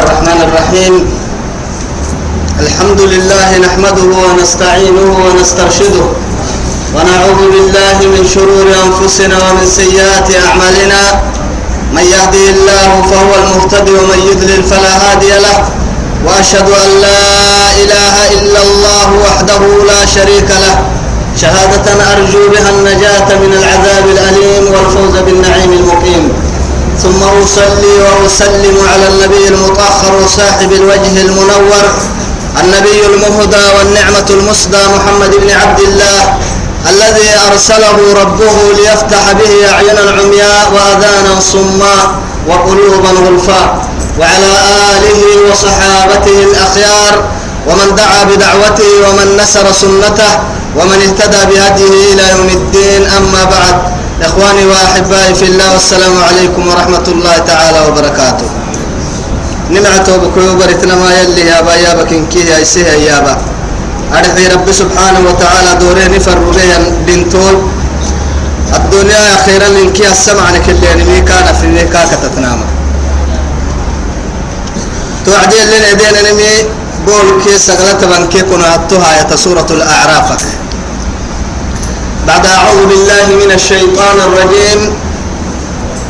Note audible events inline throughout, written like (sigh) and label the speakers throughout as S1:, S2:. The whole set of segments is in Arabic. S1: الرحمن الرحيم الحمد لله نحمده ونستعينه ونسترشده ونعوذ بالله من شرور أنفسنا ومن سيئات أعمالنا من يهدي الله فهو المهتد ومن يضلل فلا هادي له وأشهد أن لا إله إلا الله وحده لا شريك له شهادة أرجو بها النجاة من العذاب الأليم والفوز بالنعيم المقيم ثم أصلي وأسلم على النبي المطهر صاحب الوجه المنور النبي المهدى والنعمة المسدى محمد بن عبد الله الذي أرسله ربه ليفتح به أعينا عمياء وأذانا صماء وقلوبا غلفاء وعلى آله وصحابته الأخيار ومن دعا بدعوته ومن نسر سنته ومن اهتدى بهديه إلى يوم الدين أما بعد إخواني وأحبائي في الله والسلام عليكم ورحمة الله تعالى وبركاته نمعتو بكو بكيوبر ما يلي يا با يا بكين كي يا سيه يا با أرحي رب سبحانه وتعالى دوري نفر فرغي دينتول الدنيا خيرا لنكي السمع لك اللي يعني كان في ميكا كتتنام توعدين لنا دينا نمي بول كي سغلت بانكي كنا هاتوها يا سورة الأعراف بعد أعوذ بالله من الشيطان الرجيم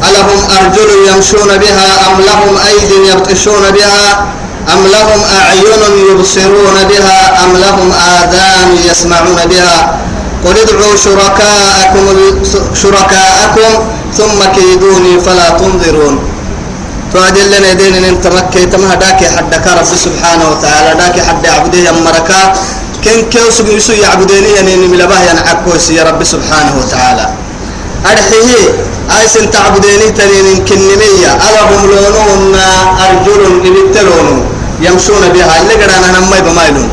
S1: ألهم أرجل يمشون بها أم لهم أيد يبطشون بها أم لهم أعين يبصرون بها أم لهم آذان يسمعون بها قل ادعوا شركاءكم شركاءكم ثم كيدوني فلا تنظرون فأدل لنا دين ان تمكي تمها داكي حد رب سبحانه وتعالى داكي حد عبده يمركا كن كن سوق يسوع يعبديني يعني من لباه يعني عكوس يا رب سبحانه وتعالى أرحيه أيسن تعبديني تنين كنمية ألهم لونون أرجل نبتلون يمشون بها اللي قرانا نمي بمايلون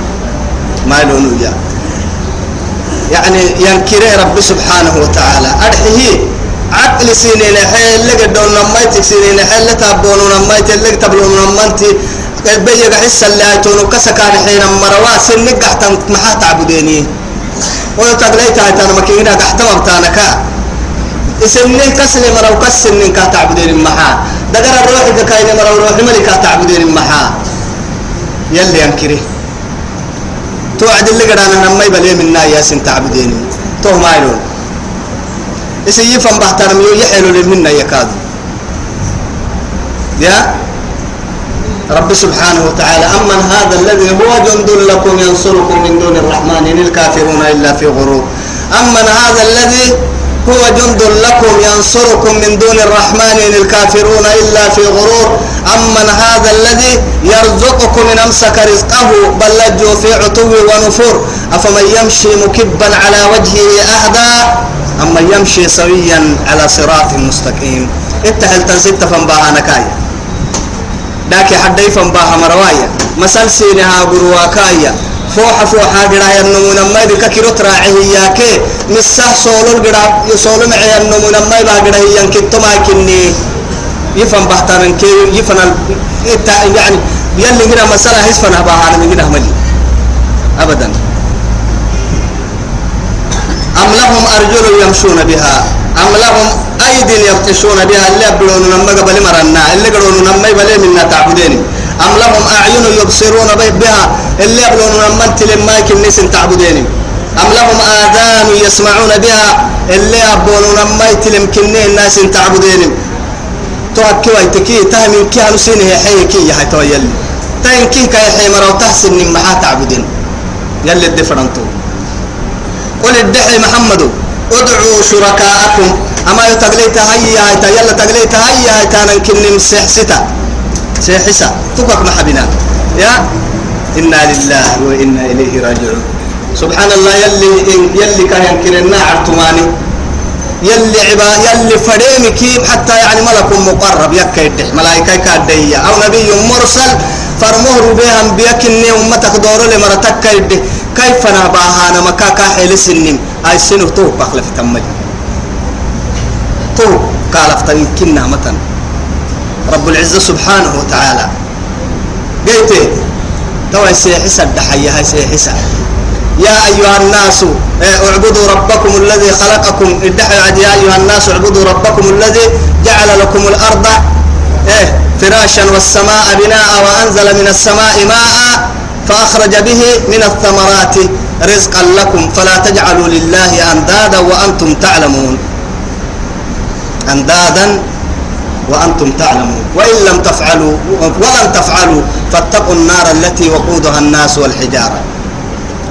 S1: مايلون يا يعني ينكره رب سبحانه وتعالى أرحيه عقل سينين حيل اللي قدون نمي تكسينين حيل اللي تابونون نمي تلك تبلون نمي بيا قحس اللي أتونو كسكان حين مروا سنك قحتم محا تعبديني ويتاق ليتا هتانا مكينا قحتم أبتانكا اسمني كسل مرو كسنن كا تعبدين محا دقر الروح كاين مرو روح ملكا تعبدين محا يلي أنكري توعد اللي قرانا نمي بلي منا ياسين تعبدين توه مايلون اسي يفهم بحترميو يحلو لمنا يكادو يا رب سبحانه وتعالى أمن هذا الذي هو جند لكم ينصركم من دون الرحمن إن الكافرون إلا في غرور أمن هذا الذي هو جند لكم ينصركم من دون الرحمن إن الكافرون إلا في غرور أمن هذا الذي يرزقكم إن أمسك رزقه بل لجوا في عتو ونفور أفمن يمشي مكبا على وجهه أهدى أمن يمشي سويا على صراط مستقيم اتهل تنسيت فانباها نكايه داك حديفا باها مروايا مسال سينها قرواكايا فوحة فوحة قرايا النمونا ما بك كيلو تراعي ياك مسه سولو القرا يسولو معي النمونا ما يبقى قرايا ينكي تماكني يفهم بحتر كي يفهم يعني يلي هنا مسألة هيس فنها باها أنا من هنا ملي أبداً أم لهم أرجل يمشون بها أم لهم أيدي يبتشون بها اللي أبلون نما قبل مرنا اللي قلون نما يبلي منا تعبدين أم لهم أعين يبصرون بها اللي أبلون نما أنت لما كنيس تعبدين أم لهم آذان يسمعون بها اللي أبلون نما يتلم كنيه الناس تعبدين توكي ويتكي تهمين كي هنسينه حيكي يا حي تويلي تهمين كي كي حي مرو تحسن ما تعبدين يلي الدفرنتو قل ادعي محمد ادعوا شركاءكم أما يتقليت هيا هيا يلا تقليت هيا هيا ننكن نمسح ستا سيحسا تبك محبنا يا إنا لله وإنا إليه راجعون سبحان الله يلي يلي كان ينكرنا عرتماني يلي عبا يلي فريم كيب حتى يعني ملك مقرب يكا يدح ملائكة كادية أو نبي مرسل فرمه بهم بيكني إني أمتك دور لمرتك يدح كيف انا نمكا كاحل السنم هاي سنه تو بخلف تمج تو قال كنا متن رب العزة سبحانه وتعالى بيتي تو سي سيحس الدحية هاي سي سيحس يا أيها الناس إيه، اعبدوا ربكم الذي خلقكم الدحية يا أيها الناس اعبدوا ربكم الذي جعل لكم الأرض إيه، فراشا والسماء بناء وأنزل من السماء ماء فأخرج به من الثمرات رزقا لكم فلا تجعلوا لله أندادا وأنتم تعلمون أندادا وأنتم تعلمون وإن لم تفعلوا ولن تفعلوا فاتقوا النار التي وقودها الناس والحجارة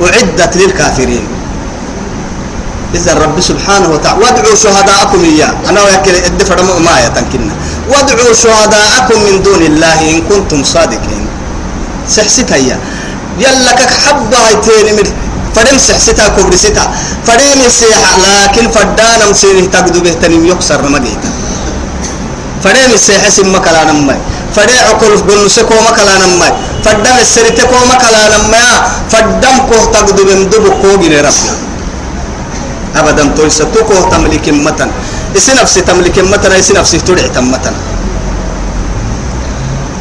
S1: أعدت للكافرين إذا رب سبحانه وتعالى وادعوا شهداءكم إياه أنا وياك الدفر ما يتنكنا وادعوا شهداءكم من دون الله إن كنتم صادقين سحسيت إياه يلا كك حبة هيتين مر فدم سحستا كبر ستا فدين السيحة لكن فدان أم سيره تقدو به تنم يكسر مديتا فدين السيحة سم كلا نمي فدين عقل مكلان أم ماي فدان فدم السرت مكلان أم ماي فدم كوه تقدو به مدو كو جري ربنا أبدا تولس تكو تملك متن إيش نفسي تملك متن إيش نفسي تدعي تمتن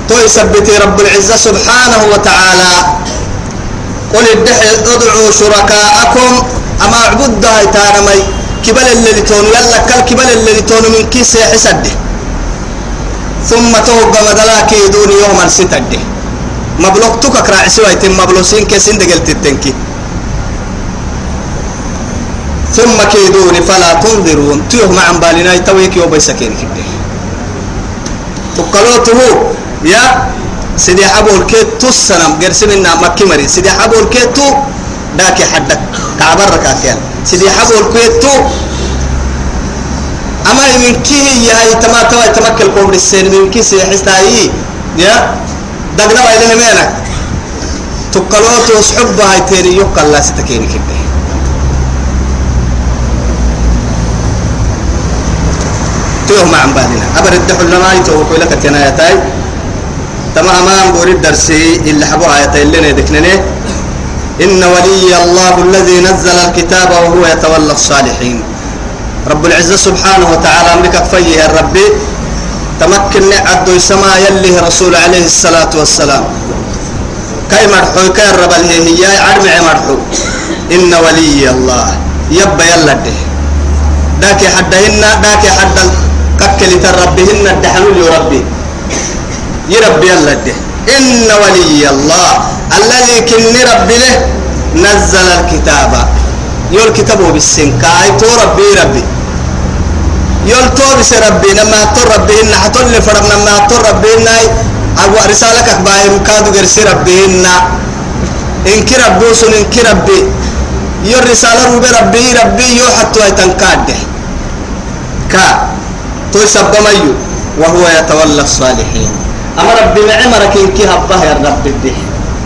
S1: تو يثبت رب العزة سبحانه وتعالى قل ادعوا شركاءكم أما اعبد داي تانمي كبل اللي تون يلا كل كبل اللي تون من كيس حسده ثم توقع مدلاك يدون يوما ستده مبلغ تكك راعسي ويتم مبلوسين كسين دقلت التنكي ثم كيدون فلا تنظرون تيه مع بالنا يتويك يوبيسكين كده تقلوته يا سيدي حبول كيتو السنم قرسمنا مكي مري سيدي حبول كيتو داكي حدك كعبر كافيان سيدي حبول كيتو أما من كي هي تما تما يتمكن قوم السين من كي سيحس تاي يا دقنا وإلى نمينا تقلوت وسحب هاي تيري يقل لا ستكيني كده تيهم عن بعدنا أبرد دحل لنا يتوقع لك تنايتاي تماما بوري الدرسي اللي حبوا آيات اللي ذكرناه إن ولي الله الذي نزل الكتاب وهو يتولى الصالحين رب العزة سبحانه وتعالى أمرك فيه الرب تمكن عدو سما يليه رسول عليه الصلاة والسلام كي مرحو كي الرب هي عرمع مرحو إن ولي الله يب يلا ده داكي حدهن داكي حد ككلت الربهن الدحلول ربي يربي الله ده إن ولي الله الذي كن ربي له نزل الكتاب يول كتابه بالسنكاي تو ربي ربي يول تو بس ربي لما تر ربي إن حتول فرم لما تر ربي إن أبو رسالك أخباهم كادو قرسي ربي إن إن كربي وسن إن كربي يول رسالة ربي ربي ربي يو حتو يتنكاد ده كا تو سبب ميو وهو يتولى الصالحين أما ربي معمرك إنك هبه يا رب الدح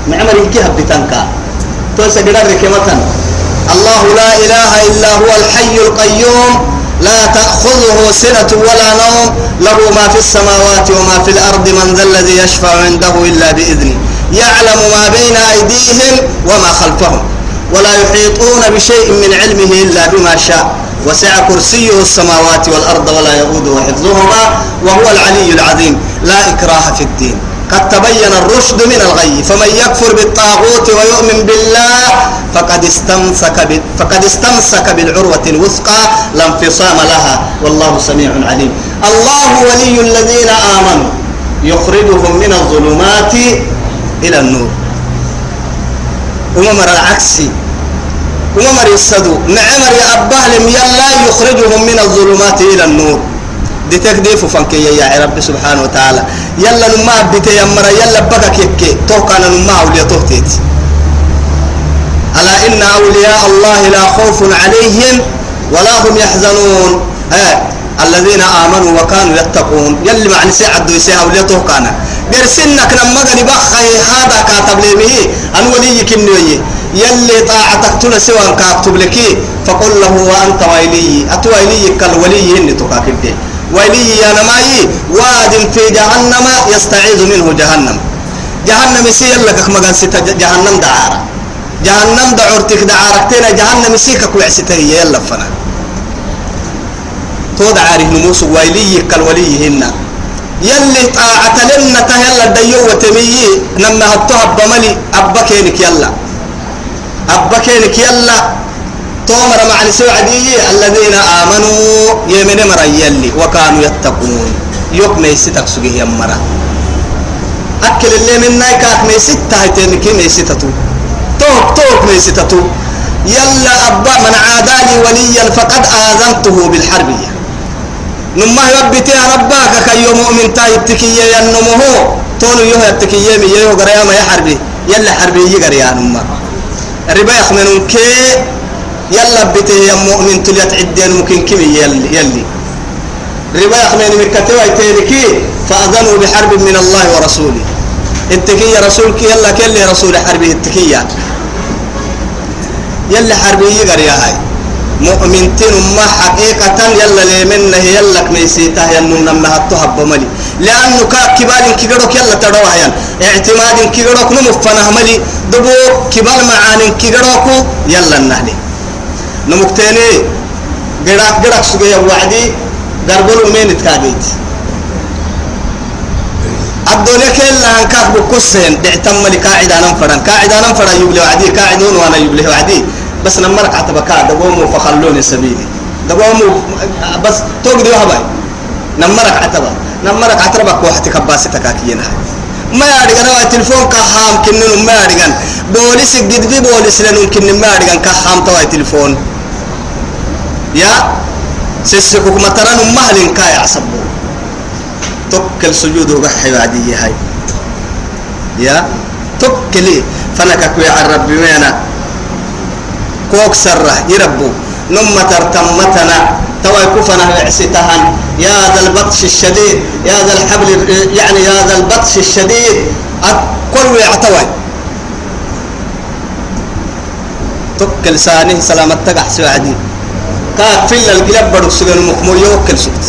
S1: معمر إنك هبتنك توسى قدرك مثلا الله لا إله إلا هو الحي القيوم لا تأخذه سنة ولا نوم له ما في السماوات وما في الأرض من ذا الذي يشفع عنده إلا بإذنه يعلم ما بين أيديهم وما خلفهم ولا يحيطون بشيء من علمه إلا بما شاء وسع كرسيه السماوات والأرض ولا يؤوده حفظهما وهو العلي العظيم لا إكراه في الدين قد تبين الرشد من الغي فمن يكفر بالطاغوت ويؤمن بالله فقد استمسك فقد استمسك بالعروة الوثقى لا انفصام لها والله سميع عليم الله ولي الذين آمنوا يخرجهم من الظلمات إلى النور أمر العكسي ومر السدو معمر يا أباه لم يلا يخرجهم من الظلمات إلى النور دي تكديف فانكي يا رب سبحانه وتعالى يلا نما بيت يا مرا يلا بقى كيكي توقع نما أولياء تهتيت ألا إن أولياء الله لا خوف عليهم ولا هم يحزنون آه. الذين آمنوا وكانوا يتقون يلي معني سعدوا يسيها أولياء توقعنا قرسنك لما قد بخي هذا كاتب لي به أن وليك النوية يلي طاعتك تنا سوى اكتب لك فقل له وأنت ويلي ويلي كالولي إني دي ويلي يا نماي واد في جهنم يستعيذ منه جهنم جهنم يسير لك مغان ستا جهنم دعارة جهنم دعورتك دعارتنا جهنم يسيك كوع هي يلا فنا تود عارف نموس ويلي كالولي هنا يلي طاعت لنا يلا ديوة تميي نما هتوها بملي أبكينك يلا أبكينك يلا تومر مع نسوع عدي الذين آمنوا يمن مرا يلي وكانوا يتقون يوك ميسي تقسقه يمرا أكل اللي منا كاك ميسي تهتين كي ميسي تتو توك توك ميسي تتو يلا أبا من عاداني وليا فقد آذنته بالحربية نما يبتي ربك كي مؤمن تايبتكي ينمه تونو يهو يمي يهو قرياما يحربي يلا حربي يقريان أمه ربا يخمنون كي يلا بته يا مؤمن تليت عدين ممكن كم يلي يلي ربا يخمن من كتوى تيركي فأذنوا بحرب من الله ورسوله اتكي يا رسول كي يلا كل رسول حربي اتكي يلا حربي يقر يا هاي مؤمن تنما حقيقة يلا لمن يلا كنيسيته ينم نمنا هتهب ملي لأنه كبار كبرك يلا تروها ين يعني. اعتماد كبرك نمو فنهملي دبو كبار معان كبرك يلا النهلي نمك تاني قراك قراك سجيا وعدي قربلو مين تكابيت الدنيا كلها هنكاك بكسين دعتم ملي قاعدة ننفرن قاعدة ننفرن يبلي وعدي قاعدون وانا يبلي وعدي بس لما ركعت بكاء دقوموا فخلوني سبيلي دقوموا بس توقدوا هباي لما ركعت بقى لما ركعت بقى واحد كباسي تكاكينا ما يعرفن هو التلفون كهام كنن ما يعرفن بوليس قد بي بوليس لنن كنن ما يعرفن كهام توا التلفون يا سيسكوك ما ترى مهلن كايا عصبو توكل سجود وقحي بعدي هاي يا توكلي فنكك يا ربي وينا كوك سره يربو نم ترتمتنا توا كفنا عستهن يا ذا البطش الشديد يا ذا الحبل يعني يا ذا البطش الشديد كل يعتوي تك لسانه سلامة تقع سعدي كافل القلب بدو سجن مخمو يوكل سكت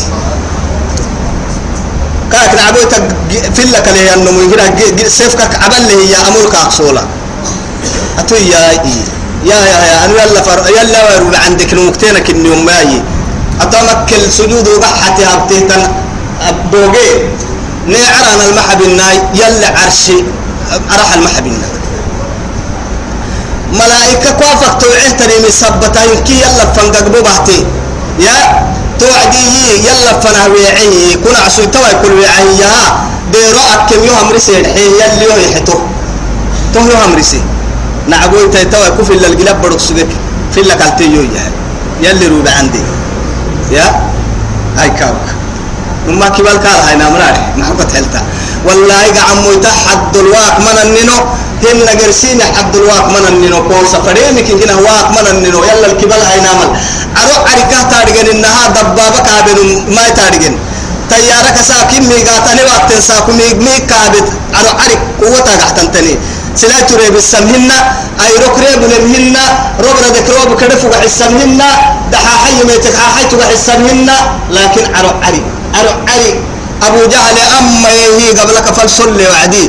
S1: كاك نعبوي تك فلك ليه أنه مجرد سيفك عبل يا أمور كاك سولا أتوي يا إيه يا يا يا أنا يلا فر يلا وروب عندك نوكتينك النوم ماي أتمكن سجود وبحتي أبتهتن أبوجي نعران المحب الناي يلا عرشي أرح المحب الناي ملائكة كوافق توعيه تريمي سبتا يمكي يلا فنقق ببهتي يا توعدي يلا فنا ويعي كنا عسو توا كل ويعي يا ديرو أكم يوم رسي الحين يلي يوم يحتو تو يوم رسي نعقول انت توا كفي الا القلاب برك سجك في لك التيو يعني يلي روب عندي يا هاي كاوك وما كبال كار هاي نامرار محبة حلتا والله يقع مويتا حد الواق من النينو هن قرسين حد الواق من النينو بورسا فريمك هنا واق من النينو يلا الكبال هاي نامل أرو عرقه تارجن إنها دبابك عبن ما تارجن تيارك ساكن ميقاتني وقت ساكن ميقابت أرو عرق قوة تقحتن تني سلا تريب السمهن أي روك ريب لمهن روب ردك روب كدف وحي السمهن دحا حي ميتك حي تبحي السمهن لكن عرو عري عرو عري أبو جهل أما يهي قبلك فلسل وعدي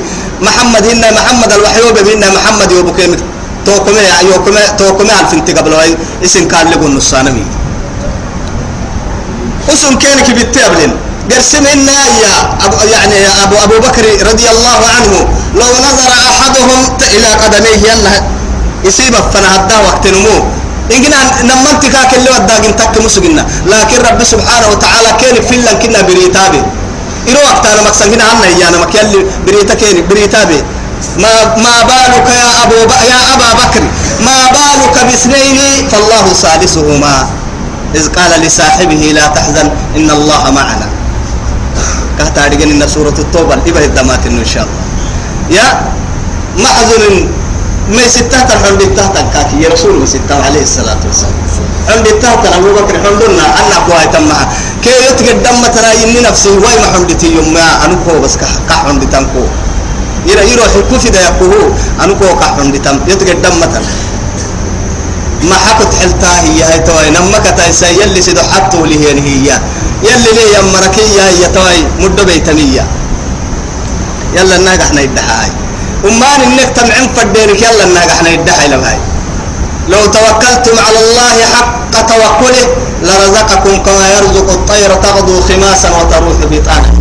S1: محمد هنا محمد الوحيوب هنا محمد يوبك توكمي يوكمي توكمي قبل هاي اسم كان لقون نصانمي اسم كانك بالتابلين قسم لنا يا أبو يعني يا أبو أبو بكر رضي الله عنه لو نظر أحدهم إلى قدميه يلا يصيب فنهدا وقت نمو إن نما انت كاك اللي وداك انتك مسجنا لكن رب سبحانه وتعالى كان فيلا كنا بريتابي إلو وقت أنا مقصد هنا عنا يا أنا مكيلي بريتا كان بريتابي ما ما بالك يا أبو ب... يا أبا بكر ما بالك باثنين فالله ثالثهما إذ قال لصاحبه لا تحزن إن الله معنا كهتا أدقننا سورة التوبة إبه الدمات إن شاء الله يا معذور ما ستة عم بتاتا كاكي يا رسول الله ستة عليه الصلاة والسلام عم بتاتا أبو بكر حمدنا أنا أبوها تمها كي يتقد دم ترى إني نفسي واي ما حمدتي يوم ما أنكو بس كح حمدتانكو يرى يروح الكوفي ده يقوه أنكو كح حمدتان يتقد دم ترى ما حكت حلتا هي هي توي نما كتايسا يلي سيدو حطو لي هي هي يلي لي يمركية هي توي مدو بيتمية يلا الناقة احنا يدحاي ومان انك تمعن فديرك يلا الناقة احنا يدحاي لبهاي لو توكلتم على الله حق توكله لرزقكم كما يرزق الطير تغدو خماسا وتروح بطانا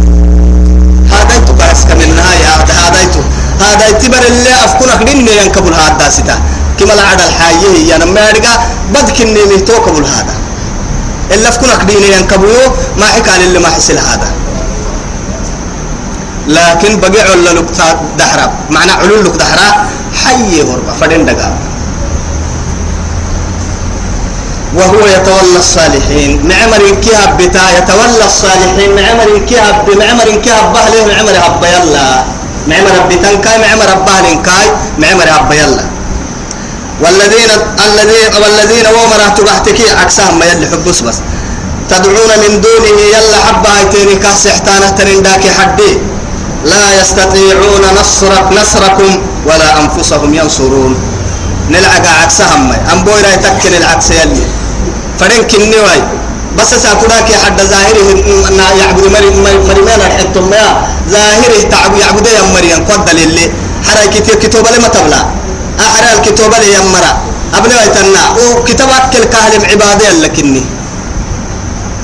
S1: هاديتو كعسك منها يا هاديتو هاديتو بر اللي افكنك دين ينكبل هاداسته كما لا عدل حايه يعني ما يرجع بدك إني مهتو قبل هذا إلا فكنك ديني ينكبوه ما حكى اللي ما حسل هذا لكن بقي عل لك دحرة معنى علول لك دحرة حي غربة فدين دقا وهو يتولى الصالحين معمر كهب بتا يتولى الصالحين معمر كهب بمعمر كهب بهله معمر هب يلا معمر بتنكاي معمر بهلين كاي معمر هب يلا والذين الذين والذين ومن تبعتك عكسهم ما يلي حبس بس تدعون من دونه يلا حبا هيتيني كاس احتانا ترنداكي حدي لا يستطيعون نصر نصركم ولا أنفسهم ينصرون نلعق عكسهم ما أنبوي راي تكن العكس يلي فرنك النواي بس ساكوراك حد ظاهره يعبد مري مريمان حتى ما ظاهره تعب يعبد يا مريم قد للي حركتي كتب لما تبلع أحرى الكتاب لي يمرا أبنى ويتنع وكتابات كل كهل عبادة لكني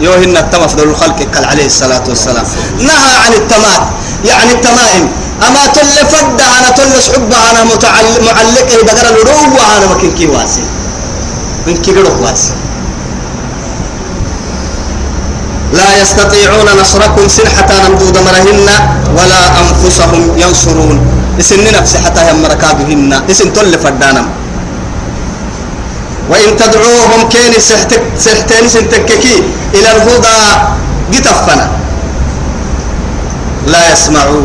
S1: يوهن التم أفضل الخلق قال عليه الصلاة والسلام نهى عن التمات يعني التمائم أما تل فد أنا تل شعب أنا معلق قرأ الروب أنا مكين كي واسي من كي واسي لا يستطيعون نصركم سلحة نمدود مرهن ولا أنفسهم ينصرون اسن نفسي هم ركابهن اسن تل فدانم وإن تدعوهم كان سحتك سحتين سنتككي إلى الهدى قتفنا لا يسمعوا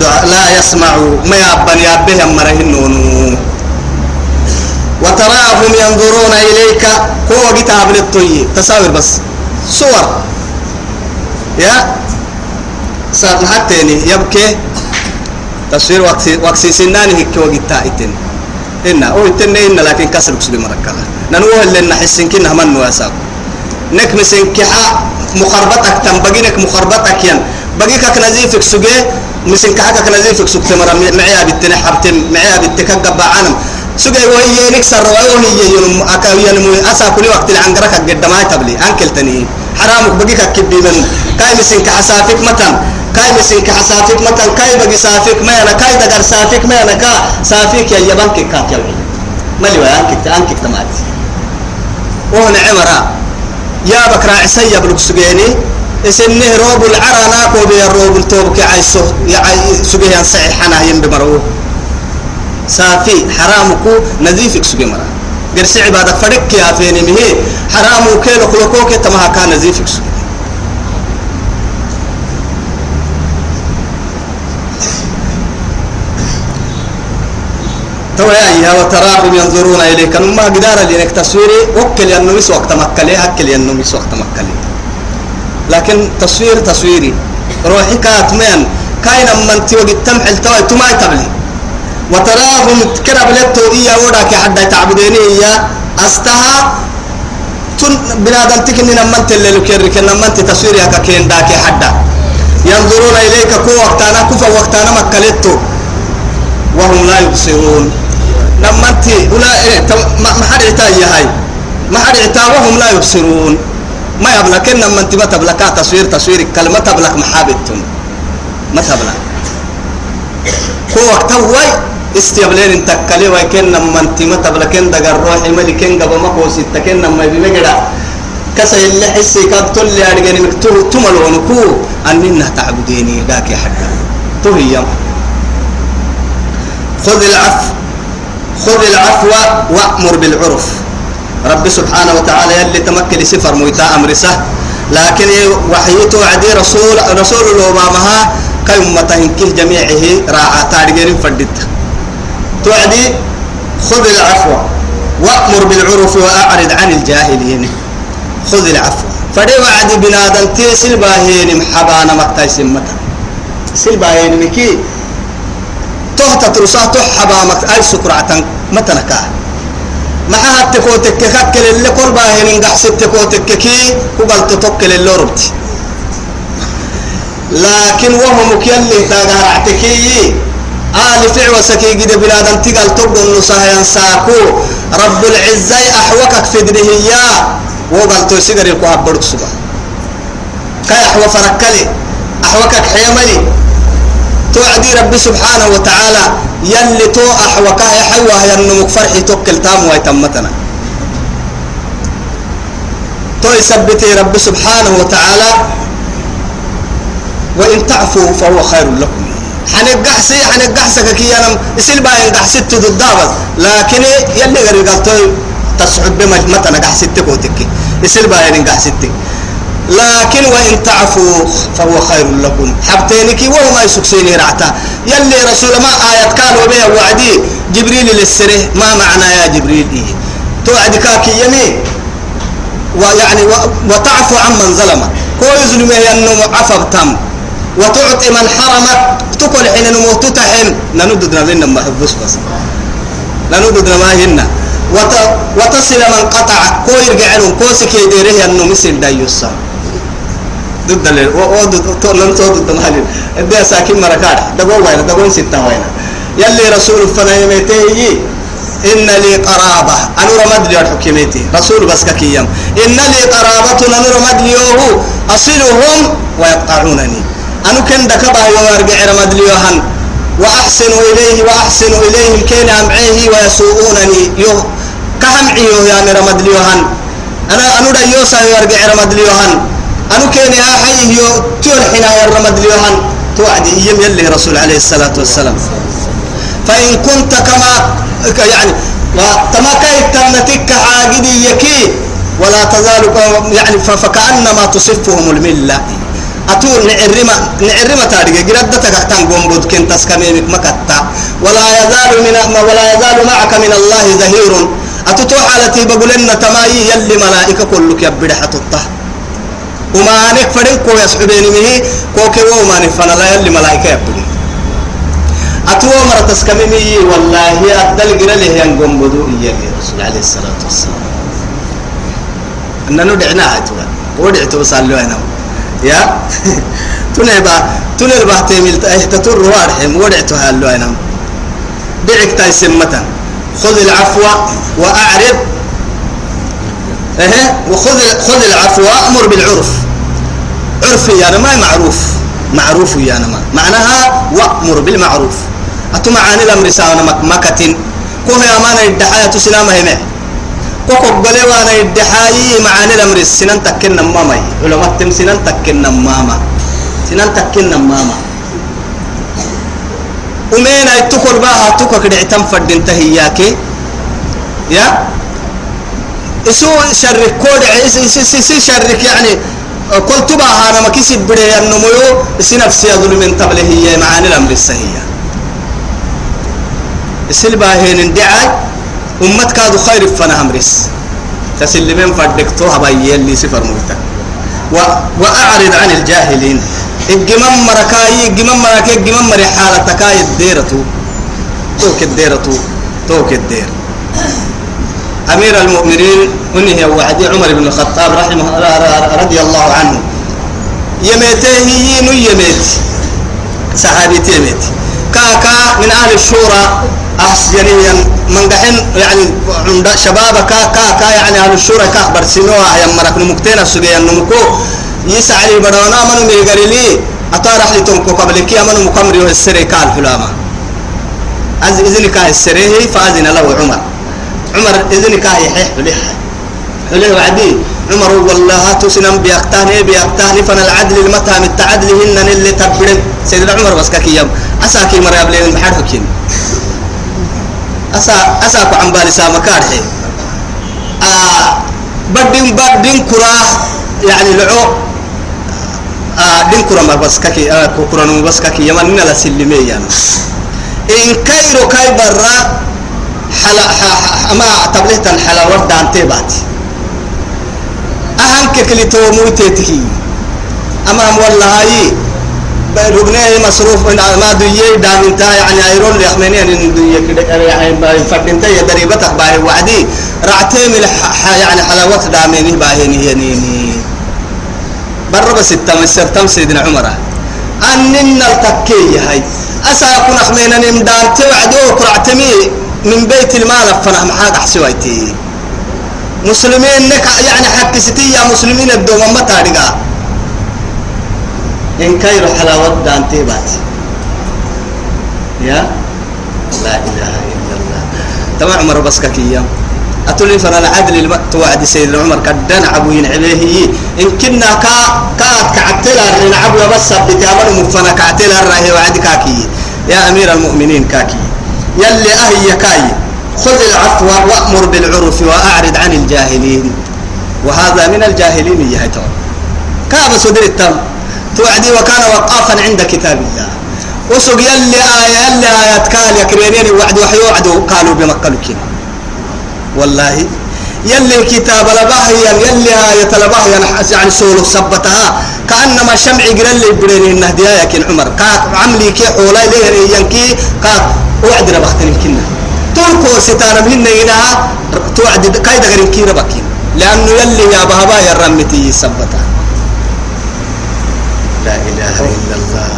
S1: دعاء لا يسمعوا ما يابن يابهم مرهنون وتراهم ينظرون إليك هو كتاب للطي تصاوير بس صور يا صار حتى يبكي تفسير وقسي وقسي سنان هيك وقتا إتن إن أو إتن إن لكن كسر بسبي مركلا ننوه اللي نحسن كنا من نواسب نك مسن كحا مخربتك تم بقينك مخربتك ين بقيك نزيفك سجى مسن كحك نزيفك سجى مرة
S2: معيا بالتنا حبتم معيا بالتكك بعانم سجى وهي نكسر وهي ينم أكوين مو أسا كل وقت العنقرك قد ما تبلي أنكل تني حرامك بقيك كبي من كاي مسن كحسافك متن كاي مسينك حسافك متن كاي بقي سافك ما أنا كاي دقر سافك ما أنا كا سافك يا يبانك كاك يا ملي ويا أنكك أنكك تمات وهنا عمرا يا بكرا عسي بلوك سبيني اسنه روب العرى ناكو بي الروب التوبك عيسو سبيه ينسعي حنا ينبي مروه سافي حرامكو نذيفك سبيه مرا قرسي عبادك فرق يا فيني مهي حرامو كيلو كلوكوك تمها كان نذيفك سبيه يا وتراهم ينظرون إليك ما قدار إنك تصويري وكل ينمس وقت مكلي هكل ينمس وقت مكلي لكن تصوير تصويري روحي كاتمان كاين من توجد تمحل توي تما يتبلي وتراهم كرب لتو إيا وراك حدا تعبديني إيا أستها تن بنادم تكني نمن تللو لكيرك نمن تصويري هكا كين داك حدا ينظرون إليك كو وقتنا كفا وقتنا مكلتو وهم لا يبصرون لما انت ولا إيه، ما حد عتايا هاي ما حد وهم لا يبصرون ما يبلك لما انت ما تبلك تصوير تصوير كلمة تبلك محابتهم ما تبلك هو وقت وي استقبلين انت كلي وكن لما انت ما تبلكن دغ روحي ملكن غبا ما كوسي تكن لما بيمغدا كسا اللي حسي كاب تولي ارغني مكتوب تمل ونكو اننا تعبديني ذاك يا حق تو هي خذ العفو خذ العفو وأمر بالعرف رب سبحانه وتعالى يلي تمكن سفر مويتا أمر سه لكن وحيته عدي رسول رسول الله كي أمتهن كه جميعه راعى تارجين فردت توعدي خذ العفو وأمر بالعرف وأعرض عن الجاهلين خذ العفو فدي وعدي بنادم تيسل باهين محبانا مكتاي سمتا سل باهين مكي وقت ترسا تحبا مك أي سكرة متنا كا معها تكوتك كاكل اللي قربا من قحس تكوتك كي وقال تتوكل اللي ربتي لكن وهم مكيلي تاقارعتكي آل فعوة سكي قد بلادا تقل تبقى ينساكو رب العزة أحوكك في دنهيا وقال توسيقر يقوها بردسوا كي أحوى فركلي أحوكك حيملي توعدي ربي سبحانه وتعالى يلي تو أحوكا يحيوها ينمك فرحي توكل تام ويتمتنا تو يثبتي ربي سبحانه وتعالى وإن تعفوا فهو خير لكم حنقحسي حنقحسك كي أنا إسل باين قحسيت ضدابا لكن يلي غير قلتو تصعد بمتنا قحسيتك وتكي إسل باين قحسيتك لكن وإن تعفوا فهو خير لكم حبتينك وهو ما يسكسيني رعتا يلي رسول ما آية كانوا بها وعدي جبريل للسره ما معنى يا جبريل إيه توعد كاكي يمين ويعني وتعفو عمن ظلمك كل ظلمه عفو تم وتعطي من حرمك تقول حين نموت تحم نندد نبلنا ما حبس بس نندد ما هنا وتصل من قطع كو يرجع لهم كو سكي يديره أنه مثل دايوسا ضد ال وضد لن ضد المحل ده ساكن مركاح دقوا وين دقوا ستة وين يلي رسول فنيمتي إن لي قرابة أنا رمد لي الحكيمتي رسول بس كيام إن لي قرابة أنا رمد لي أصلهم ويقطعونني أنا كن دكبا يوم أرجع رمد لي يرجع رمد لي أنو كان يا حي تول حنا الرمد اليوهن توعدي يم يلي رسول عليه الصلاة والسلام فإن كنت كما يعني وتما كيف تنتك عاقدي يكي ولا تزال يعني فكأنما تصفهم الملة أتول نعرمة نعرمة تاريخ جردة تكتن قنبود كن تسكميمك مكتا ولا يزال من ولا يزال معك من الله زهير أتتوح على بقولن تمايي يلي ملائكة كلك يبدح تطه وما نك فدن كو يسحبيني مه كو كو وما نك فنا لا يلي ملائكة يبدي أتوا مرة تسكمي والله أدل قرا له ينقم بدو إياه الرسول عليه الصلاة والسلام أننا دعنا عتوا ودعتوا صلوا هنا يا تنبا تنبا تميل تهتتر وارحم ودعتوا هالوا هنا دعك تاي سمتا خذ العفو وأعرض أه. وخذ خذ العفو وأمر بالعرف عرف يا ما معروف معروف يا ما معناها وأمر بالمعروف أتما عن الأمر ساونا مكة كوه يا مانا الدحاية تسلام هنا كوكو بلوانا الدحاية معاني الأمر سنن تكن ماما علماء تم سنن تكن ماما سنن تكن ماما ومين أي تكر باها تكر كده اتم فردين تهياكي يا اسو شرك كود إس شرك يعني قلت بها أنا ما كسب بره النمو سنفسي أظلم من قبل هي معاني الأمر السهية السلبة هين دعاي أمتك هذا خير فنا أمرس تسلمين فردكتو هبايا اللي سفر موتا و... وأعرض عن الجاهلين الجمام مركاي الجمام مراكي الجمام مري حالتك الديرة توك الديرة توك الديرة أمير المؤمنين هي وعدي عمر بن الخطاب رحمه رضي الله عنه يميته ين يميت صحابي تيميت كاكا من أهل الشورى أحسن من دحين يعني عند شباب كا كا كا يعني أهل الشورى كا سنوا يا مرك مكتين السجيا نمكو يسعى لي بدونا من ميغري لي أطارح لي تنكو قبلك يا منو كان والسري أز أزني كان السريه فأزن له عمر عمر إذن كاي حيح حليح حليح وعدي عمر والله تسنم بيقتهن بيقتهن فن العدل المتهم التعدل هن اللي ترفرن سيدنا عمر بس كيام أساكي مرة قبل بحر حكيم أسا أساكو عن بالي سامكارحي آه بدين بدين كراه يعني لعو آه، دين كرما بس كاكي آه، كرما بس كاكي يمن نلا سلمي يعني إن كايرو كاي برا حلا ما تبلهت الحلا ورد عن تيبات أهانك كليتو موتيتك أمام والله ربنا مصروف من ما دوية دام انت يعني ايرون لحمني ان دوية كده يعني فردنت يا دريبتك باهي وعدي رعتي من يعني حلاوة داميني باهيني ينيني بر بس التمسر تم سيدنا عمر أننا التكية هاي أسا كنا حمينا نمدان توعدوك رعتمي من بيت المال فنح محاد حسويتي مسلمين نك يعني حق ستي يا مسلمين الدوم ما تارقا إن كير حلاوة دان تيبات يا لا إله إلا الله تبع عمر بس كيام أتولي فنا العدل توعد وعد سيدنا عمر قدنا عبوين عليه إن كنا كا كات كعتلا لنعبوا بس بتعملوا مفنا كعتلا الرهي وعد كاكي يا أمير المؤمنين كاكي يلي أهي يكاي خذ العفو وأمر بالعرف وأعرض عن الجاهلين وهذا من الجاهلين يا هيتون كاب صدر التم توعدي وكان وقافا عند كتاب الله وسق يلي آية يلي آيات قال يا كريمين وعد وحي وعدوا قالوا بمكلكين والله يلي كتاب لباهيا يلي آية لباهيا يعني سولو سبتها كأنما شمع قرن لي بريني النهدية آية يا عمر كاك عملي كي حولي لي ينكي كاك وعد ربختن كنا تركو ستانا مهن هنا توعد كايدا غير كينا بكين لأنه يلي يا بهبا يا رمتي سبتا لا إله إلا الله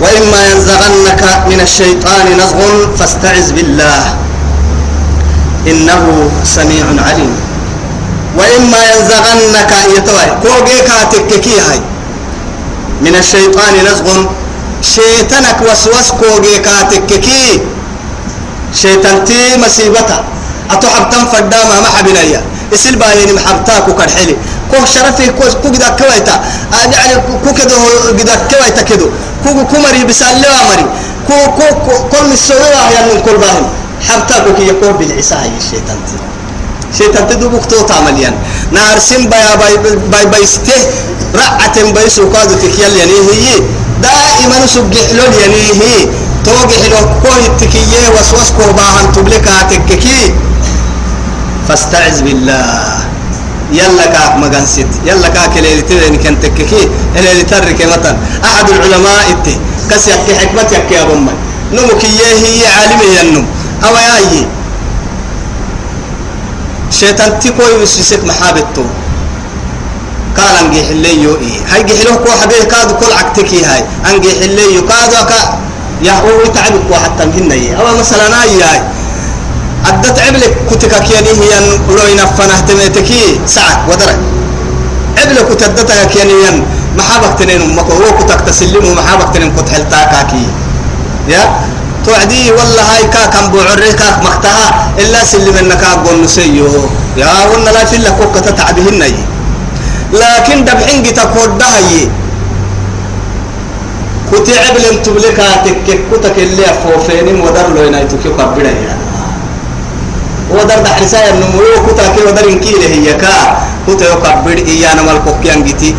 S2: وإما ينزغنك من الشيطان نزغ فاستعذ بالله إنه سميع عليم وإما ينزغنك يتوى كوغيكا تككي من الشيطان نزغ شيطانك وسوس كوغي كاتككي شيطانتي مصيبتا أتحب تنفد داما ما حبنايا اسل بايني محبتاك وكرحلي كو شرفي كو كو قد كويتا آه، يعني كو كده قد كويتا كده كو كو مري بسالوا مري كو كو كل السرور يعني كل باهم حبتاك كي يقول بالعساء شيطانتي شيطانتي دوبك تو تعمل يعني نار سين باي باي باي, باي, باي رعة بايسو قادو تكيال يعني هي دائما سجح لون يليه توجح له كوه التكية وسوسكو كوه باهم تبلك هاتككي فاستعذ بالله يلا كاك ما مجنسيت يلا كاك اللي تدين كان تككي اللي ترك مثلا أحد العلماء إتي كسي يكي حكمة يا بمي نمك هي عالمي النم أو يا شيطان تكوي مسجسك محابته قال انجيح اللي يو إيه هاي جيح له كو حبيه كاد كل عكتكي إيه هاي انجيح اللي يو كاد وكا يا هو تعبك وحتى مهنا إيه أو مثلا أنا إيه هاي أدت عبلك كتكك يعني هي لوين فنه تميتكي إيه. ساعة ودرك عبلك كتدتك يعني محابك تنين أمك هو كتك تسلمه محابك تنين كنت حلتاكاكي يا توعدي والله هاي كاك أم بعريكاك مختها إلا سلم النكاك قول نسيه يا ولا لا في لك تعبهن إيه لكن دبحين تكود دهي كتعب لن تبلكا تكك كتك اللي فوفينم ودر لو ينايتك يقبل يعني ودر ده حسايا النمو كتك ودر انكيل هي كا كتا يقبل إيانا مالكوك ينجتي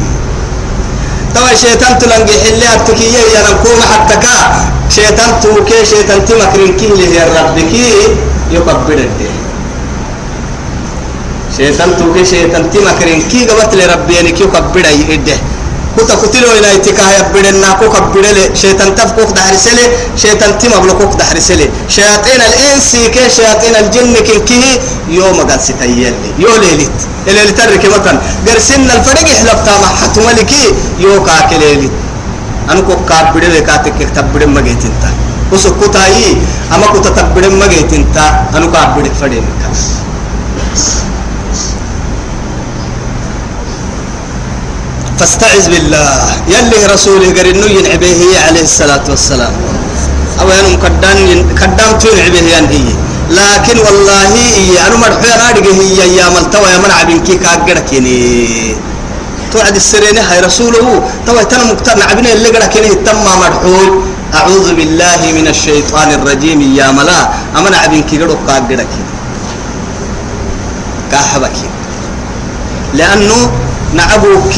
S2: توا شيطان تلنجي حلي أبتكي يانا كوم حتى كا شيطان توكي شيطان تمكرين كيلي هي ربكي يقبل الدين شيطان توكي شيطان تي مكرين كي قبت لربي يعني كيو كبدا يده كنت قتلوا إلى اتكاه يبدنا كو كبدا لي شيطان تفكوك دحرسلي شيطان تي مبلوكوك دحرسلي شياطين الإنس كي شياطين الجن كي كي يوم قد ستيالي يو ليلت اللي ترك مطن قرسنا الفرق حلبتا مع حتمالكي يو كاك ليلت أنا كو كبدا لي كاتك كتبدا مجيت انت وسكوتاي أما كنت تبدا مجيت انت أنا كبدا فدين كاس فاستعذ بالله يلي رسولي قال إنه ينعبيه عليه الصلاة والسلام أو انا كدان كدان تنعبيه هي لكن والله هي أنا مرحوية نادقه هي يا ملتوى يا من عبين كاقرك يني توعد السرينة هاي رسوله توا تنا مقتنع بنا اللي قالك كني تم مرحول أعوذ بالله من الشيطان الرجيم يا ملا أمنع بنكي قرق كاقرك كاحبك لأنه نعبوك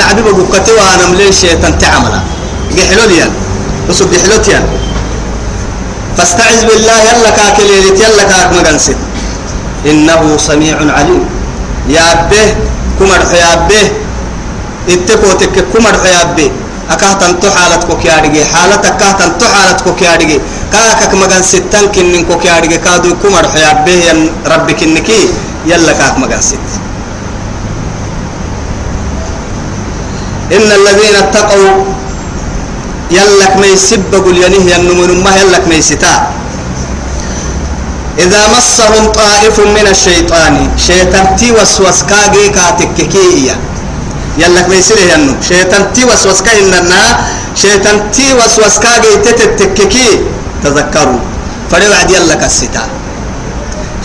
S2: نعبي بقوكتي وانا ملين شيطان تعملا قحلوليا نصب قحلوتيا فاستعذ بالله يلا كاكليلت يلا كاك مقنسد إنه سميع عليم يا أبه كمر يا أبه اتكو تك كمر يا أبه أكهتن تحالتك يا رجي حالتك كهتن تحالتك يا رجي كاكك مقنسد تنكن كوك يا رجي كادو كمر يا أبه ربك إنكي يلا كاك مقنسد إن الذين اتقوا يلك ما يسب قل ينهي النمون ما يلك ما يستا إذا مسهم طائف من الشيطان شيطان تي وسوس كاجي كاتككية يلك ما يسيره النوم شيطان تي وسوس كإننا شيطان تي وسوس كاجي تتتككي تذكروا فلوعد يلك الستا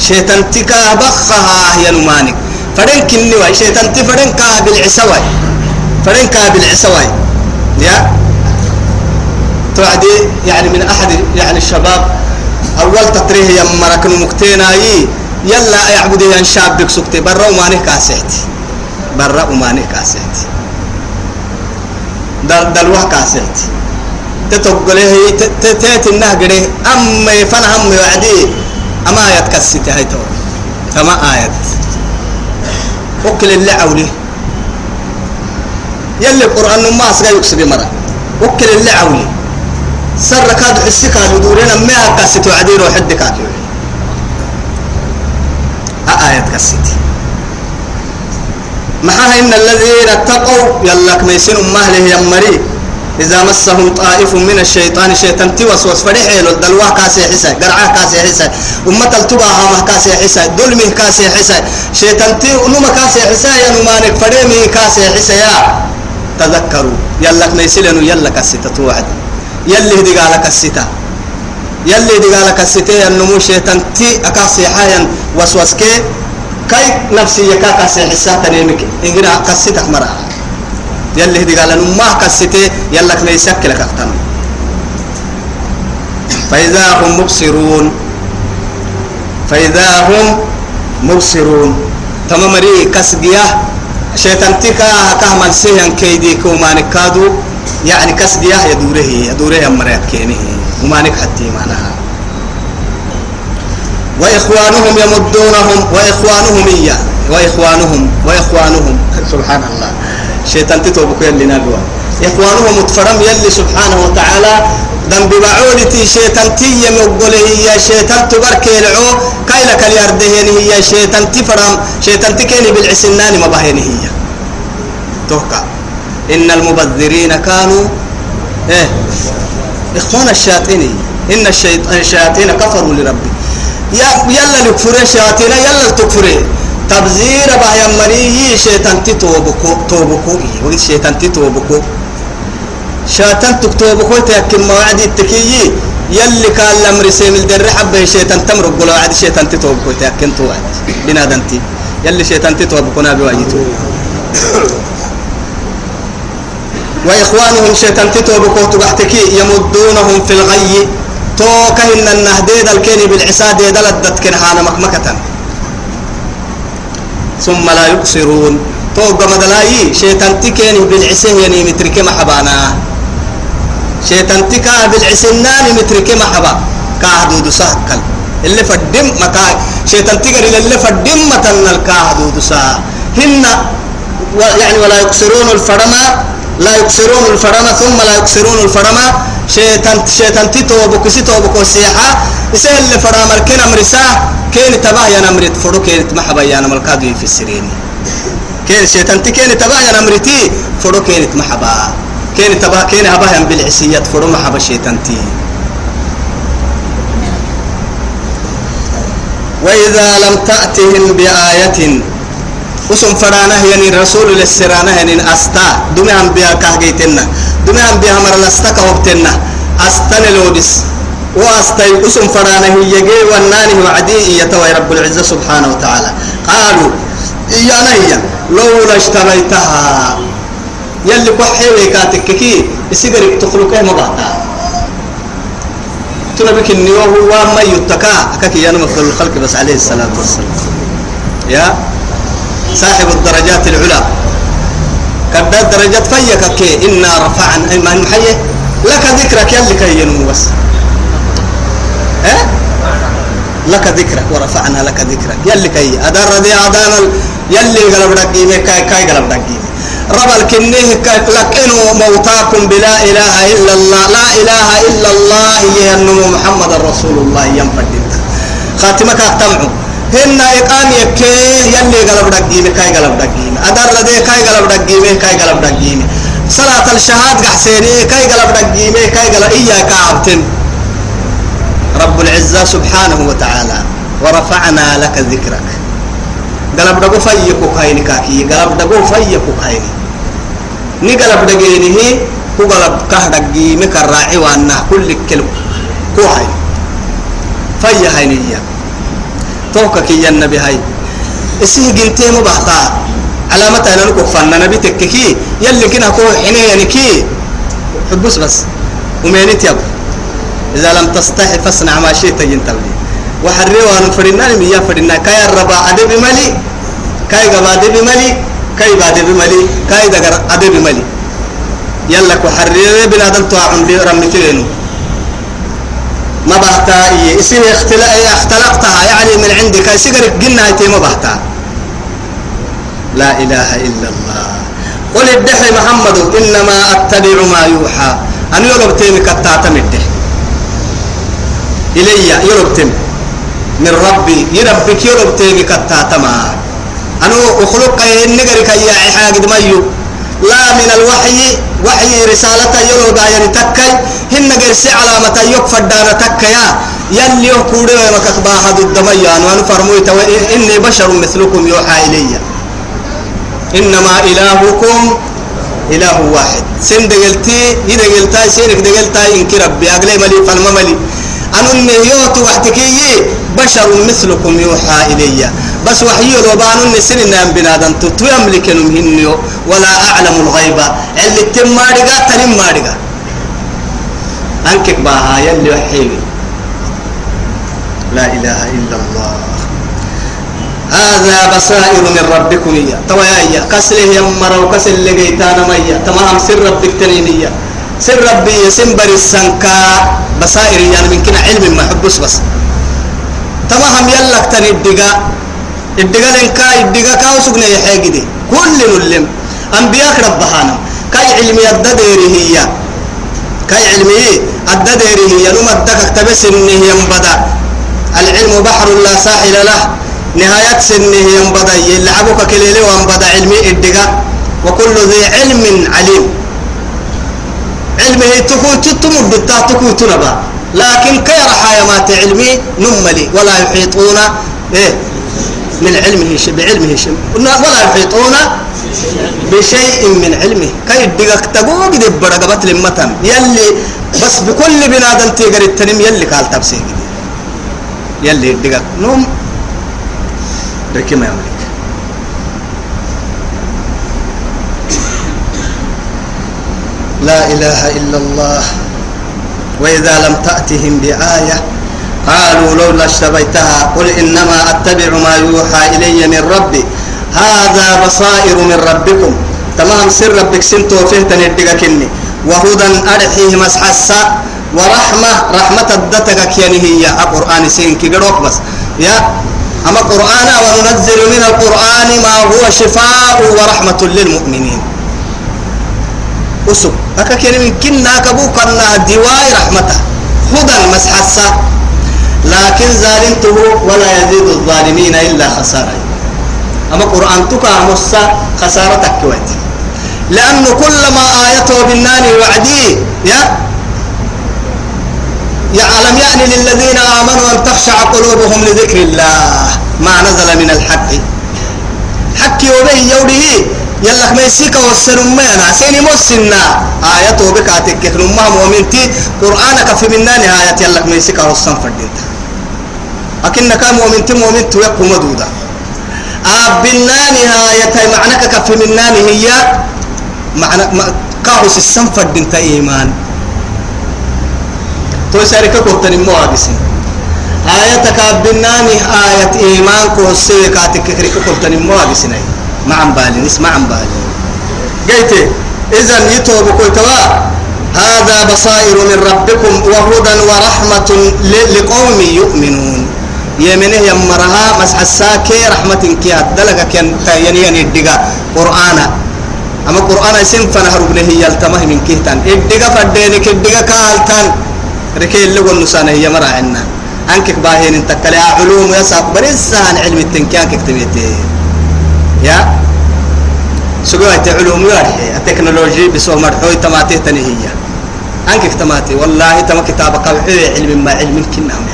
S2: شيطان تي كابخها ينمانك فدين كني شيطان تي فدين كابل عسوي فرنكا بالعسواي يا توعدي يعني من أحد يعني الشباب أول تطريه يا مركن مكتيناي يلا يعبد يا شاب بك سكتي برا ومانه كاسيتي برا ومانه كاسيتي دل دلوه كاسيتي تتقول هي النه قريه أم فن هم وعدي أما يتكسيت هاي تو تما ايت وكل اللي يلي قرآن ما أسقى يكسب مرة وكل اللي عولي سر كاد حسك على دورنا ما قصت وعدي روح حد كاد آية قصتي معها إن الذين اتقوا يلاك ميسين أمه له يمري إذا مسهم طائف من الشيطان شيطان توسوس فريح له دلوه كاسي حسا قرعة كاسي حسا أمة التبعها ما كاسي حسا دلمه كاسي حسا شيطان تي نما كاسي حسا يا نمانك فريمي كاسي حسا يا تذكروا يلا نيسلنوا يلا كسيتا توعد يلي هدي قالك الستا يلي هدي قالك الستا النمو شيطان تي أكاسي حايا وسوسكي كي نفسي يكا كاسي حسا تنيمك إنجرا كسيتك مرة يلي هدي قال ما كسيتا يلا نيسك لك أختم فإذا هم مبصرون فإذا هم مبصرون تمام ري كسجيه شيطانتك كهما سيان كيديك ومانك كادو يعني كسدياه يدوره يدوره أمريك كينه ومانك حتى معناها وإخوانهم يمدونهم وإخوانهم إياه وإخوانهم وإخوانهم سبحان الله شيطان تتوبك يلي نادوا إخوانهم متفرم يلي سبحانه وتعالى دم شيطان تي شيطان كايلا هي شيطان شيطان بالعسنان هي إن المبذرين كانوا إيه إخوان الشياطين إن الشياطين كفروا لربي يا يلا نكفر الشياطين يلا تكفري تبذير بها يمني شيطان تتوبكو توبكو إيه، وقت شيطان تتوبكو شيطان تكتب كويت يكن موعد التكيي يلي كان الامر سيم الدر حب شيطان تمرق قول وعد شيطان تتوب كويت يكن توعد دنتي يلي شيطان تتوب كنا بواجيتو وإخوانهم شيطان تتوب كويت بحتكي يمدونهم في الغي تو كهن النهديد الكيني بالعساد يدلدت كنحانا مكمكة ثم لا يقصرون تو قمدلاي شيطان تكيني بالعسه يعني متركه محبانا شيطان تكا بالعسنان متركي محبا كاهدود سهكل اللي فدم مكا شيطان تكا اللي فدم متن الكاهد سا هن يعني ولا يكسرون الفرما لا يكسرون الفرما ثم لا يكسرون الفرما شيطان شيطان تيتو بكسيتو بكسيحة يسهل اللي فرما الكين أمرسا كين تباه يا نمرت فرو كين محبا يا في السرين كين شيطان تكين تباه يا نمرتي فرو كين محبا كين تبا كين هبا هم بالعسية فرم حبا شيطانتي وإذا لم تأتهم بآية وسم فرانه يعني رسول للسرانه يعني أستا دمي هم بها كهجيتنا دمي هم بها مر لستا كهبتنا أستن لودس وأستي وسم فرانه يجي ونانه وعدي يتوى رب العزة سبحانه وتعالى قالوا إيانا هي لولا اشتريتها يلي بحي ويكاتككي يسيقرك تخلقه إيه مبعتا تنبك النيو هو ما يتكا أكاكي أنا مفضل الخلق بس عليه الصلاة والسلام يا صاحب الدرجات العلى كدات درجات فيك إنا رفعنا إما إيه نحيه لك ذكرك يلي كي ينمو بس ايه لك ذكرك ورفعنا لك ذكرك يلي كي أدار رضي أدار يلي قلب دقيمة كاي كاي قلب دقيمة رب الكنيه لكنوا موتاكم بلا إله إلا الله لا إله إلا الله هي إيه ينمو محمد رسول الله إيه ينفرد خاتمك أختمعوا هن إقام يكي يلي قلب دقيمة كاي قلب دقيمة أدار لدي كاي قلب دقيمة كاي قلب دقيمة صلاة الشهاد قحسيني كاي قلب دقيمة كاي قلب إياك عبتن رب العزة سبحانه وتعالى ورفعنا لك ذكرك galab dago fayya ko kayni kaki galab dago fayya ko kayni ni galab dageni hi ku galab kah daggi me karra'i wa anna kulli kelb ko hay fayya hayniya to ka ki yan nabi hay isi ginte mo bahta alamata nan ko fanna nabi tekkeki yalli kina ko hine yani ki hubbus bas umenit yab إذا لم تستحي فاصنع ما شئت ينتبه وحريه وانا فرنا يا فرنا كاي الربا عدي بملي كاي غبا عدي بملي كاي بعد بملي كاي دغر عدي بملي يلا وحريه بنادم تو عمري رمتين ما بحتا إيه اسم اختلاق اختلقتها يعني من عندك سجرك قلنا هتي ما بحتا لا إله إلا الله قل الدحي محمد إنما أتبع ما يوحى أن يربتين كتاتم الدحي إلي يربتين من ربي يربك يرب تيجي كتاتما أنا أخلق النجر كي حاجد ميو لا من الوحي وحي رسالة يلو داير تكي هن جرس علامة يكفر دار تكيا يلي يقول لك أخباها ضد ميان وأنا فرميت إني بشر مثلكم يوحى إلي إنما إلهكم إله واحد سن دقلتي إذا قلتاي سيرك دقلتاي إنك ربي أقلي ملي فالمملي أنا المهيوت وحدكي بشر مثلكم يوحى إلي بس وحي ربان النسل نام بنادم تتو يملكنهم هنيو ولا أعلم الغيبة اللي تم مارقا تنم مارقا أنكك باها يلي وحيوي لا إله إلا الله هذا بصائر من ربكم يا توا يا إياه يا مرا وكسل لقيتانا ميا تمام سر ربك تنينيا سر ربي سنبر السنكا بصائر يعني من كنا علم ما حبس بس تمام يلا تاني الدقا الدقا لنكا الدقا كاو سجن يحيق دي كل نلم أنبياء ربهانا كاي علمي الدديري هي كاي علمي الدديري هي نوم الدقا اكتبس إنه ينبدا العلم بحر لا ساحل له نهاية سنه ينبدا يلعبك كليلي وانبدا علمي الدقا وكل ذي علم عليم علمه تكون تتمد تكون تنبا لكن كير ما تعلمي نملي ولا يحيطون إيه من علمه شيء بعلمه شيء ولا يحيطون بشيء من علمه كي يدقك تقوق دي برقبت لمتن يلي بس بكل بنادم تيقر التنم يلي قال تبسيه يلي يدقك نوم ركي ما يعمل لا إله إلا الله وإذا لم تأتهم بآية قالوا لولا اجتبيتها قل إنما أتبع ما يوحى إلي من ربي هذا بصائر من ربكم تمام سر ربك سنتو فهتن الدقاكني وهدى أرحيه مسحسا ورحمة رحمة الدتك يعني هي القرآن آه، سينك قروك بس يا أما قرآن وننزل من القرآن ما هو شفاء ورحمة للمؤمنين أسب أكا كلمة كنا كبوك كنا دواي رحمته خدا مسحسة لكن ظالمته ولا يزيد الظالمين إلا خسارة أما قرآن تكا مصة خسارتك كويت لأن كلما آيته بالنان وعدي يا يعلم يعني للذين آمنوا أن تخشع قلوبهم لذكر الله ما نزل من الحق حكي وبه يوريه يلا ما يسيك وسن ما أنا سيني مسنا آية وبك أتك نمها مؤمنتي قرآنك في منا نهاية يلا ما يسيك وسن فردينتا أكنك مؤمنتي مؤمنت ويقوم دودا أبنا نهاية معناك كفي منا هي معنى كاوس السن فردينتا إيمان تو سارك كوتن مواجسين آية كابنا نهاية إيمان كوسيك أتك كريك كوتن مواجسين ما عم بالي اسمع عم بالي قلت إذا يتوب قلت هذا بصائر من ربكم وهدى ورحمة لقوم يؤمنون يمنه يمرها مسح الساكي رحمة كي الدلقة كان يعني يعني الدقاء قرآنا أما قرآن سن فنهر ابن هي التمه من كهتان الدقاء فدينك الدقاء كالتان ركي اللي قلنا هي مرا عنا أنكك باهين انتك آه، علوم يساق برسان علم التنكيان كتبيته يا سجوه تعلوم رحي التكنولوجي بسوى مرحوي تماتي تنهي أنك تماتي والله تما كتاب قوي علم ما علم كنا نعم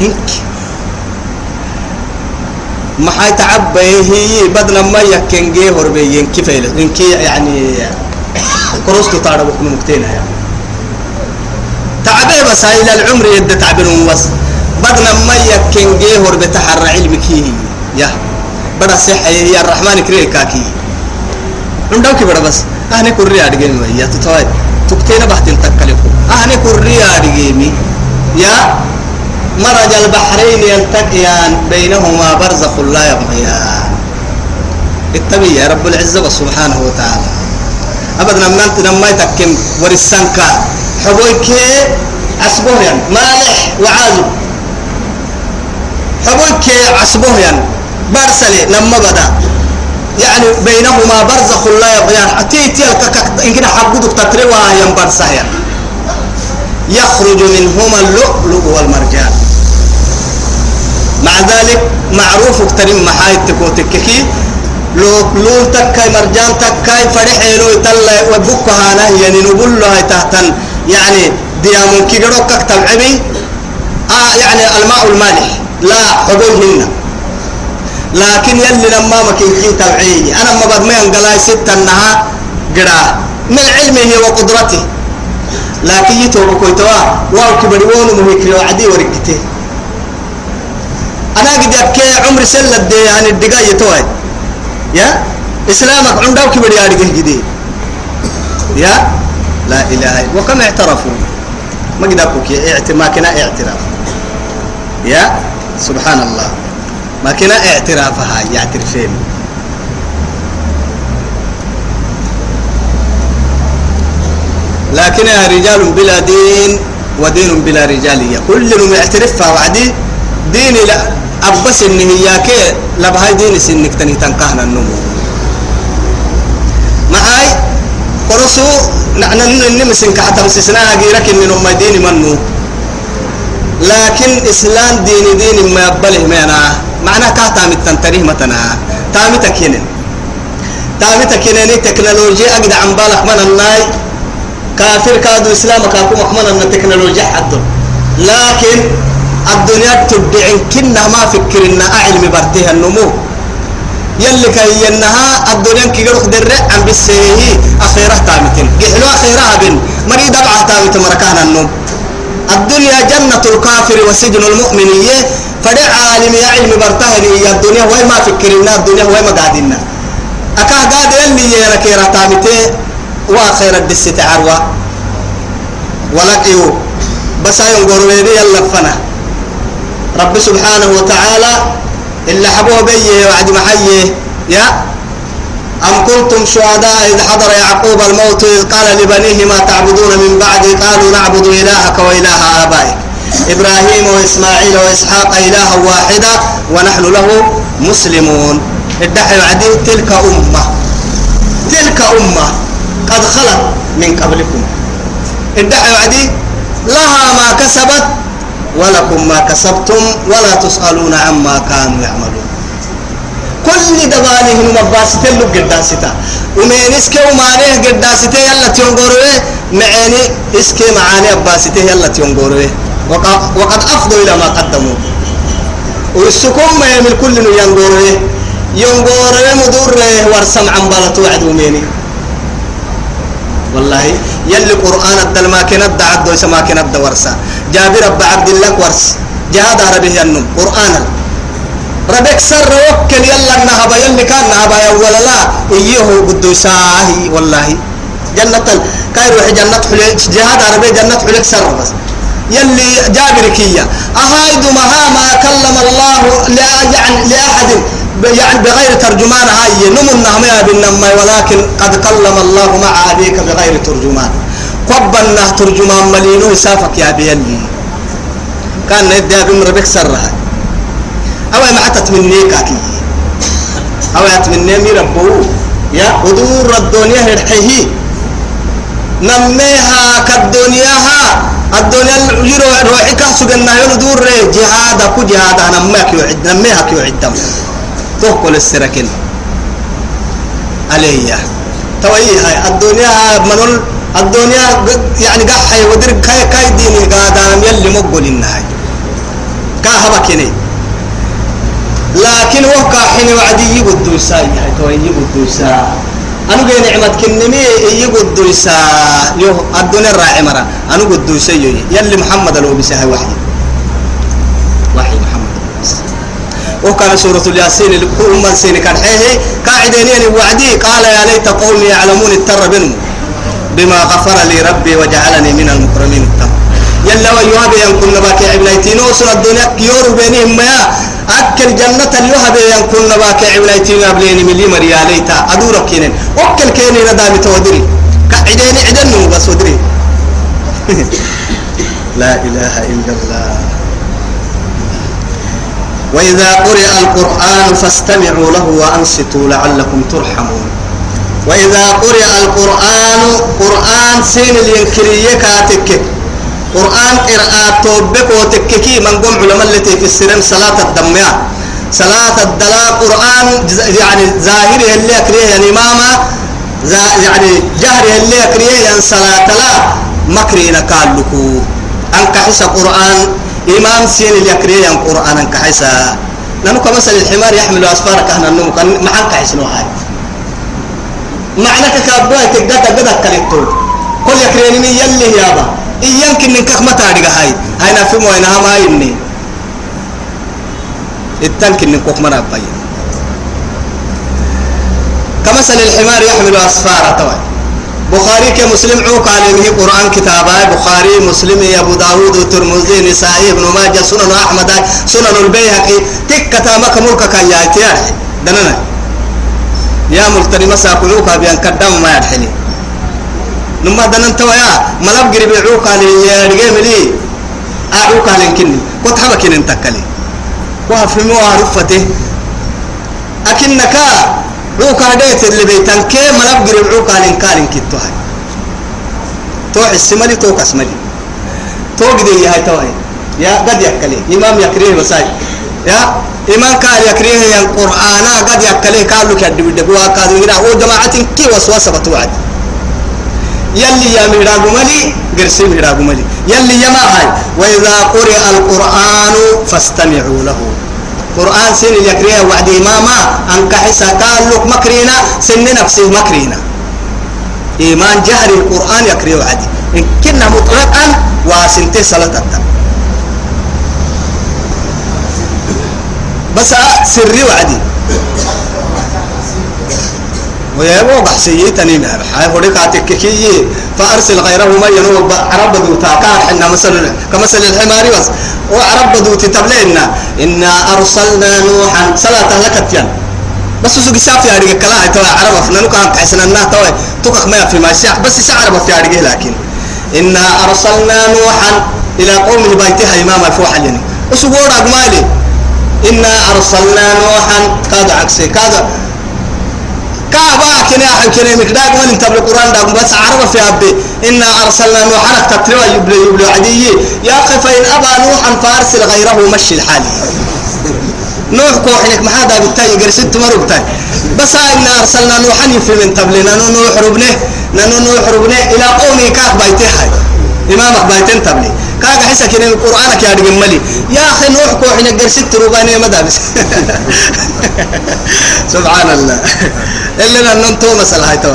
S2: إنك ما حي تعب هي بدنا ما يكن جه هربيين كيف إنك يعني كروستو تطار كم مكتينها يعني تعبه بس هاي العمر يد تعبير بس بدنا ما يكن جه هرب تحر علمك هي يا بدا سحي يا الرحمن كريه كاكي عندك بدا بس أنا كوريا أدقيمي يا تتوي تكتينا بحتل تكلفو أنا كوريا أدقيمي يا مرج البحرين يلتقيان بينهما برزخ لا يبغيان اتبع يا رب العزة سبحانه وتعالى أبدا نمت نما يتكم ورسانك حبوك عصبه يعني مالح وعازب حبوك عصبه يعني برسلي لما بدا يعني بينهما برزخ لا يبغيان أتيت يلك إن حبودك تتروى يم برسهيا يخرج منهما اللؤلؤ والمرجان مع ذلك معروف اكترم محايد تكوتككي لون تكاي مرجان تكاي فرح لو يتلا وبكو يعني نقول له تحتن يعني ديامون كي جروك تلعبي آه يعني الماء المالح لا حبوهن لكن يلي لما ما كنت توعيني أنا ما بد ما ينقلاي ستة أنها قراء من علمه وقدرته لكن يتوب كويتوا واو كبري وونو مهيكري وعدي ورقته أنا قد أبكي عمر سلة دي يعني الدقاء يتوى يا إسلامك عمره كبري أرقه جديد يا لا إله إلا وكم اعترفوا ما قد أبكي اعتماكنا اعتراف يا سبحان الله لكن اعترافها يعترفين لكن رجال بلا دين ودين بلا رجالية من يعترفها وعدي ديني لا أبس إن هي لا بهاي ديني سنك تني تنقهنا النمو معاي قرصو نحن نمسن كعتم سسنا أجيرك من أم ديني منو لكن إسلام ديني ديني ما يبله منا معناه كه تامت تنتريه متنا تامتك هنا تامتك هنا تكنولوجيا أجد عم بالك من الله كافر كادو إسلام كاكو مكمن أن التكنولوجيا حدو لكن الدنيا تبدع كنا ما فكرنا أعلم برتها النمو يلي كي ينها الدنيا كي يروح درع عم بسيه أخيرة تامتين قحلو أخيرة بن مريض أبعه تامت مركان النوم الدنيا جنة الكافر وسجن المؤمنية فدع عالم يا علم برتهل يا الدنيا وهي ما فكرنا الدنيا وهي ما قاعدين أكا قاعد يلي يا كيرا تامتي وآخر عروة ولك ولقيو بس أيون قرولي يلا فنا رب سبحانه وتعالى إلا حبوه بي وعد محيه يا أم كنتم شهداء إذ حضر يعقوب الموت إذ قال لبنيه ما تعبدون من بعدي قالوا نعبد إلهك وإله آبائك إبراهيم وإسماعيل وإسحاق إلها واحدة ونحن له مسلمون الدحي عدي تلك أمة تلك أمة قد خلت من قبلكم الدحي عدي لها ما كسبت ولكم ما كسبتم ولا تسألون عما كانوا يعملون كل دبالهم مباسطة لو قداستا ومين اسكي ومانيه قداسته يلا تيونغوروه معاني اسكي معاني أباسته يلا تيونغوروه وقد أفضوا إلى ما قدموا ويسكم ما يمل كل ينقره ينقره مدوره ورسم عن بلط وعد وميني والله يلي قرآن الدل ما كان عدو عبد وسما كان الدع ورسا جابر رب عبد الله ورس جهاد عربي ينم قرآن ربك سر وكل يلا نهبا يلي كان نهبا أول لا إيه قدوساه والله جنة كايرو جنة حليك جهاد عربي جنة حليك سر بس يلي جابر كيا أهايد مها ما كلم الله لا يعني لأحد يعني بغير ترجمان هاي نمو النهمية بالنمى ولكن قد كلم الله مع أبيك بغير ترجمان قبلنا ترجمان ملينو سافك يا بيلي كان يدي أبي مربك سرها أو معتت مني كاكي أو مني ربو يا حضور الدنيا هرحيه نميها كالدنيا ها الدنيا يرو روحي كحسو قلنا يلو دور جهاد كو جهاد أنا ماك يعد نميها كي يعدم عليا توي إيه الدنيا منول الدنيا يعني قحي ودر كاي كاي ديني قاعد يلي مقبل النهاي كاهبا كني لكن وقع حين وعدي يبدو ساي يعني توي إيه يبدو ساي أنا قي نعمة كنمي يقد يسا يوه الدنيا الراعي مرة أنا قد يسا يلي محمد لو بسها وحي وحي محمد وكان سورة الياسين اللي بقول من سين كان حيه قاعدين يعني وعدي قال يا ليت قومي يعلمون التر بما غفر لي ربي وجعلني من المكرمين التم يلا ويوها بيان كنا باكي عبلايتين وصل الدنيا كيور بينهم ما أكل جنة اليوها بيان كنا باكي عبلايتين أبلين ملي مرياليتا أدورك كينين وكل كينين ندامي تودري كعدين عدن بس ودري (laughs) لا إله إلا الله وإذا قرئ القرآن فاستمعوا له وأنصتوا لعلكم ترحمون وإذا قرئ القرآن قرآن سين الينكرية كاتك قرآن قراءة توبك وتككي من قوم علماء التي في السلام صلاة الدمية صلاة الدلاء قرآن يعني ظاهره اللي أكريه يعني ماما يعني جهره اللي أكريه يعني صلاة لا مكرين قالكو أنك حس قرآن إمام سين اللي أكريه يعني قرآن أنك حس لأنك مثل الحمار يحمل أسفار أهنا النوم ما أنك حس نوحي معنى كابوه تقدر تقدر تقدر كل يكريني يلي يابا إيانك إنك ما تارجع هاي هاي نفهم وين هم هاي إني التنك كخ ما نبين كمثل الحمار يحمل أسفارا طبعا بخاري كمسلم عوك عليه قرآن كتابا بخاري مسلم أبو داود والترمذي نسائي ابن ماجه سنن أحمد سنن البيهقي تكتا مكمورك كان يأتي دننا يا ملتني مساكلوك بأن قدام ما يدحني نما دنن تويا ملاب قريب عوقا لي رجال آه، لي عوقا لكني كنت حبك ان تكلي وافهموا عرفته اكنك عوقا ديت اللي بيتنك ملاب قريب عوقا لكالين كتوها تو السملي تو كسملي تو قدي هاي توي يا قد يكلي امام يكريه مساجد يا إيمان قال يكريه القرآن يعني قد يكليه قال لك يدبدبوا قالوا يراه جماعة كي وسوسة بتوعد يلي يا ميراغو ملي قرسي ميراغو ملي يلي يما هاي وإذا قرئ القرآن فاستمعوا له قرآن سن يكريه وعد إماما أنك حسا تالك مكرينا سن نفسي مكرينا إيمان جهر القرآن يكريه وعد إن كنا مطلقا واسنتي صلاة التم بس سري وعدي ويا واضح سيئتني ما بحاي هوريك فارسل غيره ما ينوب عرب دوتا حنا مثلا كمثل الحمار بس وعرب إنا أرسلنا نوحا صلاة لكت ين بس سوق ساف يا رجال كلا توا عرب فنا نو كان تحسن النه ما في ما ساح بس سعر في رجال لكن إنا أرسلنا نوحا إلى قوم بيتها إمام الفوحل يعني أسبوع رقمالي إنا أرسلنا نوحا كذا عكسي كذا كعبا كنا حن كنا مكداق من انت بالقرآن داق بس عرب في عبدي إنا أرسلنا نوحا تتلوى يبلي يبلي عدي يا أخي فإن أبا نوحا فارسل غيره مشي الحال نوح كوحنك ما هذا بالتاي قرشت مربتاي بس إنا أرسلنا نوحا يفي من تبلنا نوح ربنا نوح ربنا إلى قومي كعبا يتحي إمامك بايتين تبلي كاغا حسك ان القران يا دغ ملي يا اخي نوح كو حنا قرست روباني مدابس (laughs) سبحان الله الا ان انتو مثلا هاي تو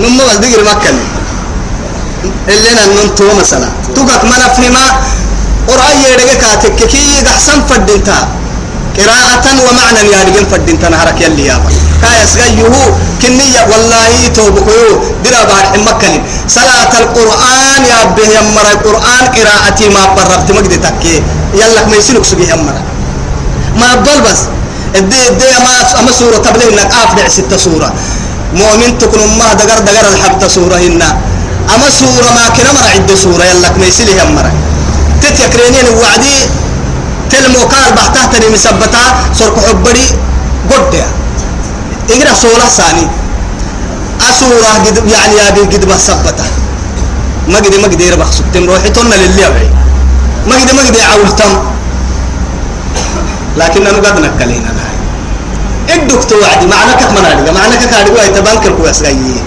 S2: نم بس دغ مكن الا ان انتو مثلا توك ما نفني ما قران كاتك كي احسن فدنتا قراءة ومعنى يا رجل فدين تنهارك يلي يا بك كايس غيه كنية والله توبكيو درا بعد المكلي صلاة القرآن يا به يمر القرآن قراءتي ما قربت مجد تكي يلا ما يسلك سبي يمر ما بل بس ادي ادي ما اما سورة تبلغ انك افدع ستة سورة مؤمن تكون ما دقر دقر الحبت سورة هنا اما سورة ما كنا مرة عد سورة يلا ما يسلي يمر تتيكرينين وعدي تلمو كار بحتها تري مثبتها سرق حبري قد اقرا سورة ثاني أسورة قد يعني يا بي قد مثبتها ما قد ما قد يربح سبتم روحي تنا للي أبعي ما قد ما قد عولتم لكن أنا قد نكلينا هاي إيه الدكتور وعدي معنى كك منادق معنى كك هذا هو يتبانك غيين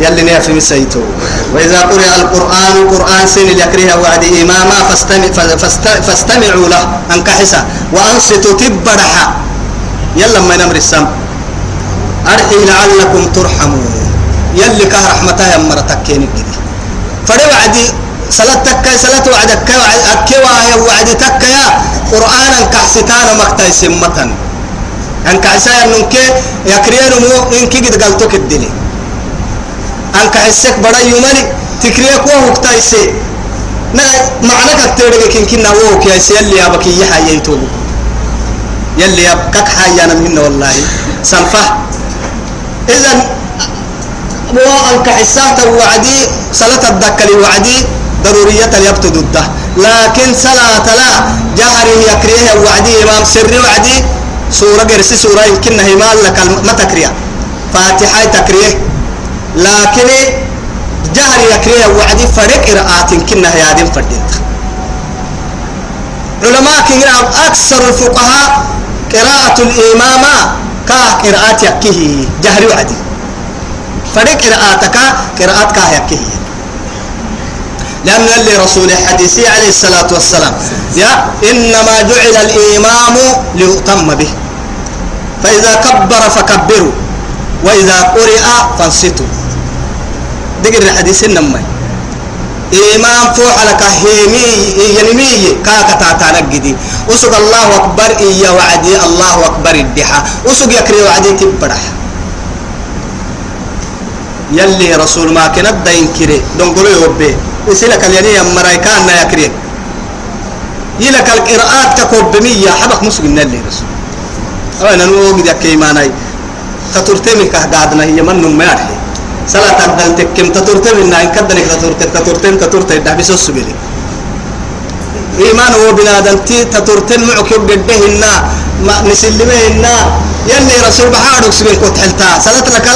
S2: يلي نافي مسيتو وإذا قرئ القرآن قرآن سن يكره وعد إماما فاستمع فاستمعوا له أنكحسا وأنصتوا تبرحا يلا ما نمر السم أرحي لعلكم ترحمون يلي كه رحمتها مرتك كينك فري وعد صلاة تكا صلاة وعدك أكي وعي وعدي تكا يا قرآن أنكحستان مكتاي سمتن أنكحسا أنك يكرينمو إنك قد قلتك الدليل أنك حسك بڑا يومني تكريك وهو كتايسي نا معنى كتيرك كن كنا وهو كيسي يلي أبك يحا ينتوب يلي أبكك حيانا منا والله سنفه إذن وأنك حساك وعدي صلاة الدكة وعدي ضرورية ليبتد الده لكن صلاة لا جهري يكريه وعدي إمام سري وعدي سورة قرسي سورة يمكنها مالك ما تكريه فاتحة تكريه لكن جهر يكري وعدي فرق إرآت كنا هيادين الفردية علماء كنا أكثر الفقهاء قراءة الإمامة كا قراءة يكيه جهر وعدي فرق قراءتك قراءتك يكيه لأن اللي رسول حديثي عليه الصلاة والسلام يا إنما جعل الإمام ليؤتم به فإذا كبر فكبروا وإذا قرئ فانصتوا دقر الحديث النمي إمام فوحل كهيمي ينمي كاكا تاتانا قدي أسوك الله أكبر إيا وعدي الله أكبر الدحا أسوك يكري وعدي تبرح يلي رسول ما كنا دين كري دون قلو يوبي وسيلك اليني يمرايكان يكري يلك القراءات تكوب بمية حبك مسلم نلي رسول أنا نوغد يكيماني تترتمي كهدادنا هي من نمي صلاة أبدل تكيم تطرتم إن إن كدنك تطرتم كتطرتم كتطرتم ده بس السبيلي إيمان هو بنادم تي تطرتم معك يبقى إن ما نسلمه إن يلي رسول بحارك سبيل كنت حلتا صلاة لك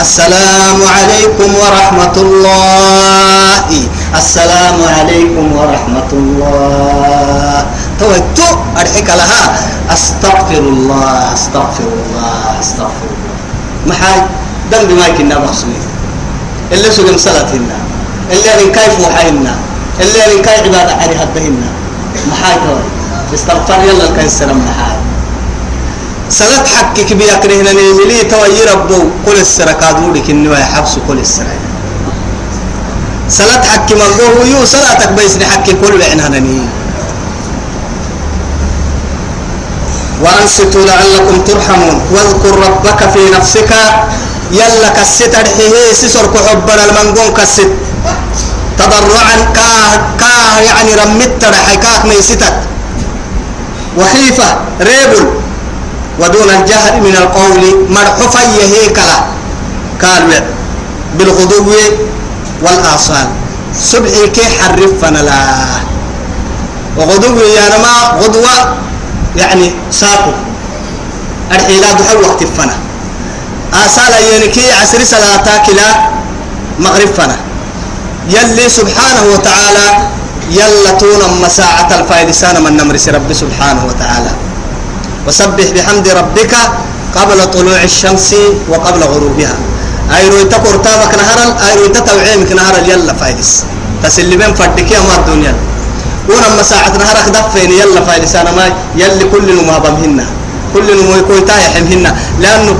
S2: السلام عليكم ورحمة الله السلام عليكم ورحمة الله توتو أرحك لها أستغفر الله أستغفر الله أستغفر الله محاي دم بما كنا محسنين اللي سلم صلاتنا اللي أنا كيف وحينا اللي أنا كيف عبادة علي هدهنا محاكا استغفر يلا الكي السلام نحاي سلات حقك بيكرهنا نيملي توي ربو كل السرقة دولك إنه يحبس كل السرقة سلات حق مرضوه يو سلاتك بيسن حق كل عنها نيه وأنصتوا لعلكم ترحمون واذكر ربك في نفسك يلا كست أرحيه سسر كحبنا المنقون كست تضرعا كاه كاه يعني رمت رحكاك ميستك وخيفة ريبل ودون الجهر من القول مرحفا يهيكلا قالوا بالغدو والآصال سبعي كي حرفنا لا وغدو يعني ما غدوة يعني ساقو الحيلاد حل وقت أسال ينكي عسر صلاة كلا مغرب فنا يلي سبحانه وتعالى يلا تونا مساعة الفايلسان من نمرس رب سبحانه وتعالى وسبح بحمد ربك قبل طلوع الشمس وقبل غروبها أي رويتا تابك نهارا أي رويتا توعيمك نهارا يلا فايلس تسلي بين فردك يا ما الدنيا ونما مساعة نهارا خدفين يلا فايلسان ما يلي كل ما بمهن كل ما يكون تايحمهن لأنه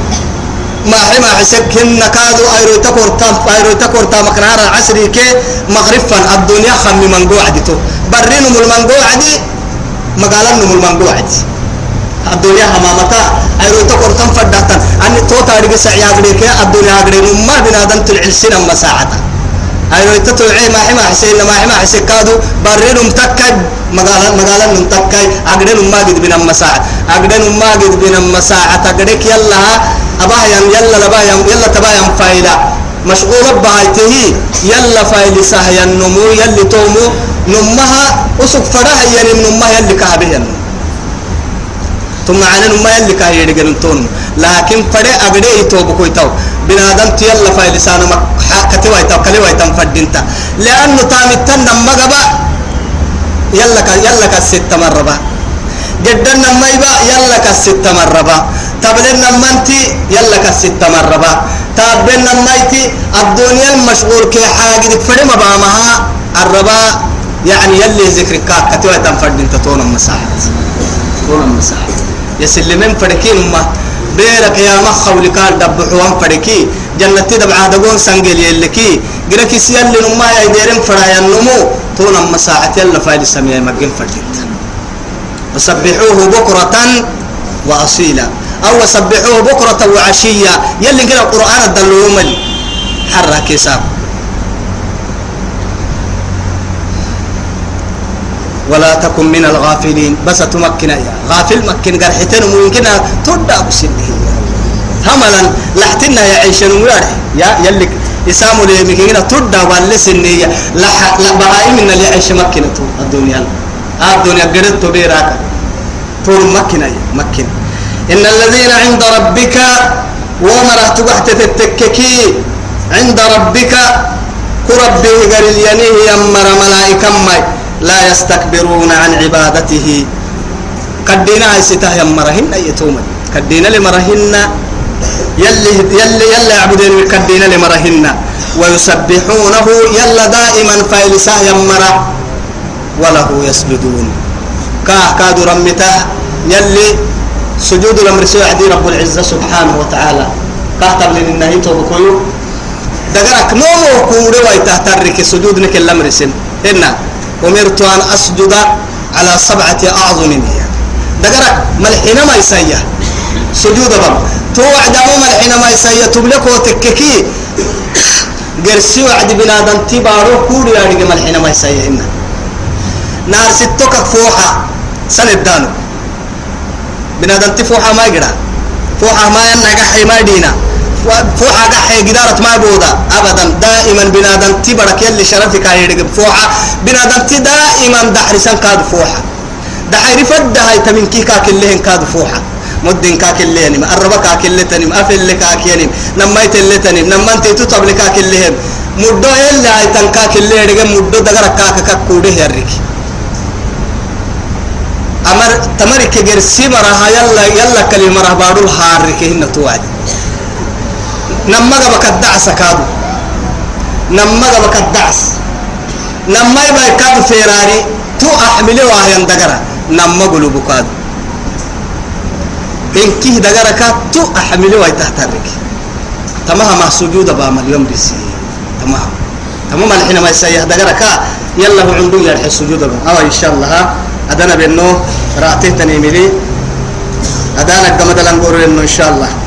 S2: ما حما حسك هن كادو ايرو تكور تام ايرو تكور تام مقنارا عسري كي مغرفا الدنيا خم من قوعدتو برينو من من قوعدي مقالنو من من قوعدي الدنيا هما متى ايرو تكور تام فدهتن أني توت تاريخ سعيا غدي كي الدنيا غدي ما بنادم تل سنه مساعتا ايرو تتوعي ما حما حسين ما حما حسك كادو برينو متكد مقالن مقالن متكاي اغدن ما قد بنا مساعه اغدن ما قد بنا مساعه اغدك يلا أبايم يلا لبايم يلا تبايم فايدة مشغولة بعيته يلا فايدة سهيا النمو يلا تومو نمها أسوك فرها يعني نمها كهبه كهبهن ثم معنا نمها يلي كهير جنتون لكن فرع أبدي يتوب كويتاو بنادم تيلا فايدة سانا ما كتي واي تاو كلي كتوا يتاو كلوا يتام فدينتا لأنه تام التندم جبا يلا ك يلا كست مرة با جدا نما يبا يلا كست مرة با تبلنا منتي يلا كست مربا تابلنا مايتي الدنيا المشغول كي حاجتك فري بامها الربا يعني يلي ذكرك كاتي وتم انت تون المساحة تون المساحة يا سلمين فركي ما بيرك يا مخ ولكال دبحوان فركي جنتي دبعا دقون سنجل يلكي قلك سيال لنما يا ديرين فرايا النمو تون المساحة يلا فايد سمية مجين فردت فسبحوه بكرة وأصيلا أو سبحوه بكرة وعشية يلي قال القرآن الدلوم حرك يسام ولا تكن من الغافلين بس تمكن يا غافل مكن قال حتين ممكن تودع بسنه هملا لحتنا يا عيشن ويارح يا يلي يسام لي مكين تودع والسنية لح لبعاي اللي عيش مكنته الدنيا آه، الدنيا قررت بيراك طول مكن يا إن الذين عند ربك ومره تبحت تتككي عند ربك كربه قر ينيه يمر ملائكة مي لا يستكبرون عن عبادته قدنا ستاه يمرهن يتوم قدنا لمرهن يلي يلي يلي عبدين قدنا لمرهن ويسبحونه يلا دائما فايلساه يمر وله يسجدون كاه كاد رمته يلي سجود الأمر سوى عدي رب العزة سبحانه وتعالى قهت من النهي توبكويو دقرك نومو كوري ويتهترك سجود نك الأمر سن إنا أمرت أن أسجد على سبعة أعظم هي دقرك ملحين ما يسيا سجود بم توعد أمو ملحين ما يسيا تملك وتككي قرسي وعد بنادم تبارو كوري يعني ملحين ما يسيا إنا نار ستوكك فوحة سند دانو بنادم تفوحة ما يقرأ فوحة ما ينقح ما دينا فوحة قح قدارة ما بودا أبدا دائما بنادم تبرك يلي شرفك هيرقب فوحة بنادم تي دائما دحرسان كاد فوحة دحير فد هاي تمن كيكا كلهن كاد فوحة مدن كاك اللي نم الربا كاك اللي تنم أفل كاك ينم نميت اللي تنم نما تطبل كاك اللي هم مدو يلي هاي تنكاك اللي رقم مدو دقرك كاك كاك كوده يرقي أمر تمرك جرسي مرها يلا يلا كلمة مرها بارو الحارك هنا توعد نما جبك الدعس كادو نما جبك الدعس نما يبقى كادو فيراري تو أحمله وهاي دقرة نما قلوب كادو إن كيه دقرة كاد تو أحمله وهاي تحترك تمام مع سجود بام اليوم بسي تمام تمام الحين ما يسيح دقرة كا يلا هو عنده يرحل سجود بام أو آه، إن شاء الله أدنا بأنه راعته تنيملي أدانك قمد الأنقر إنه إن شاء الله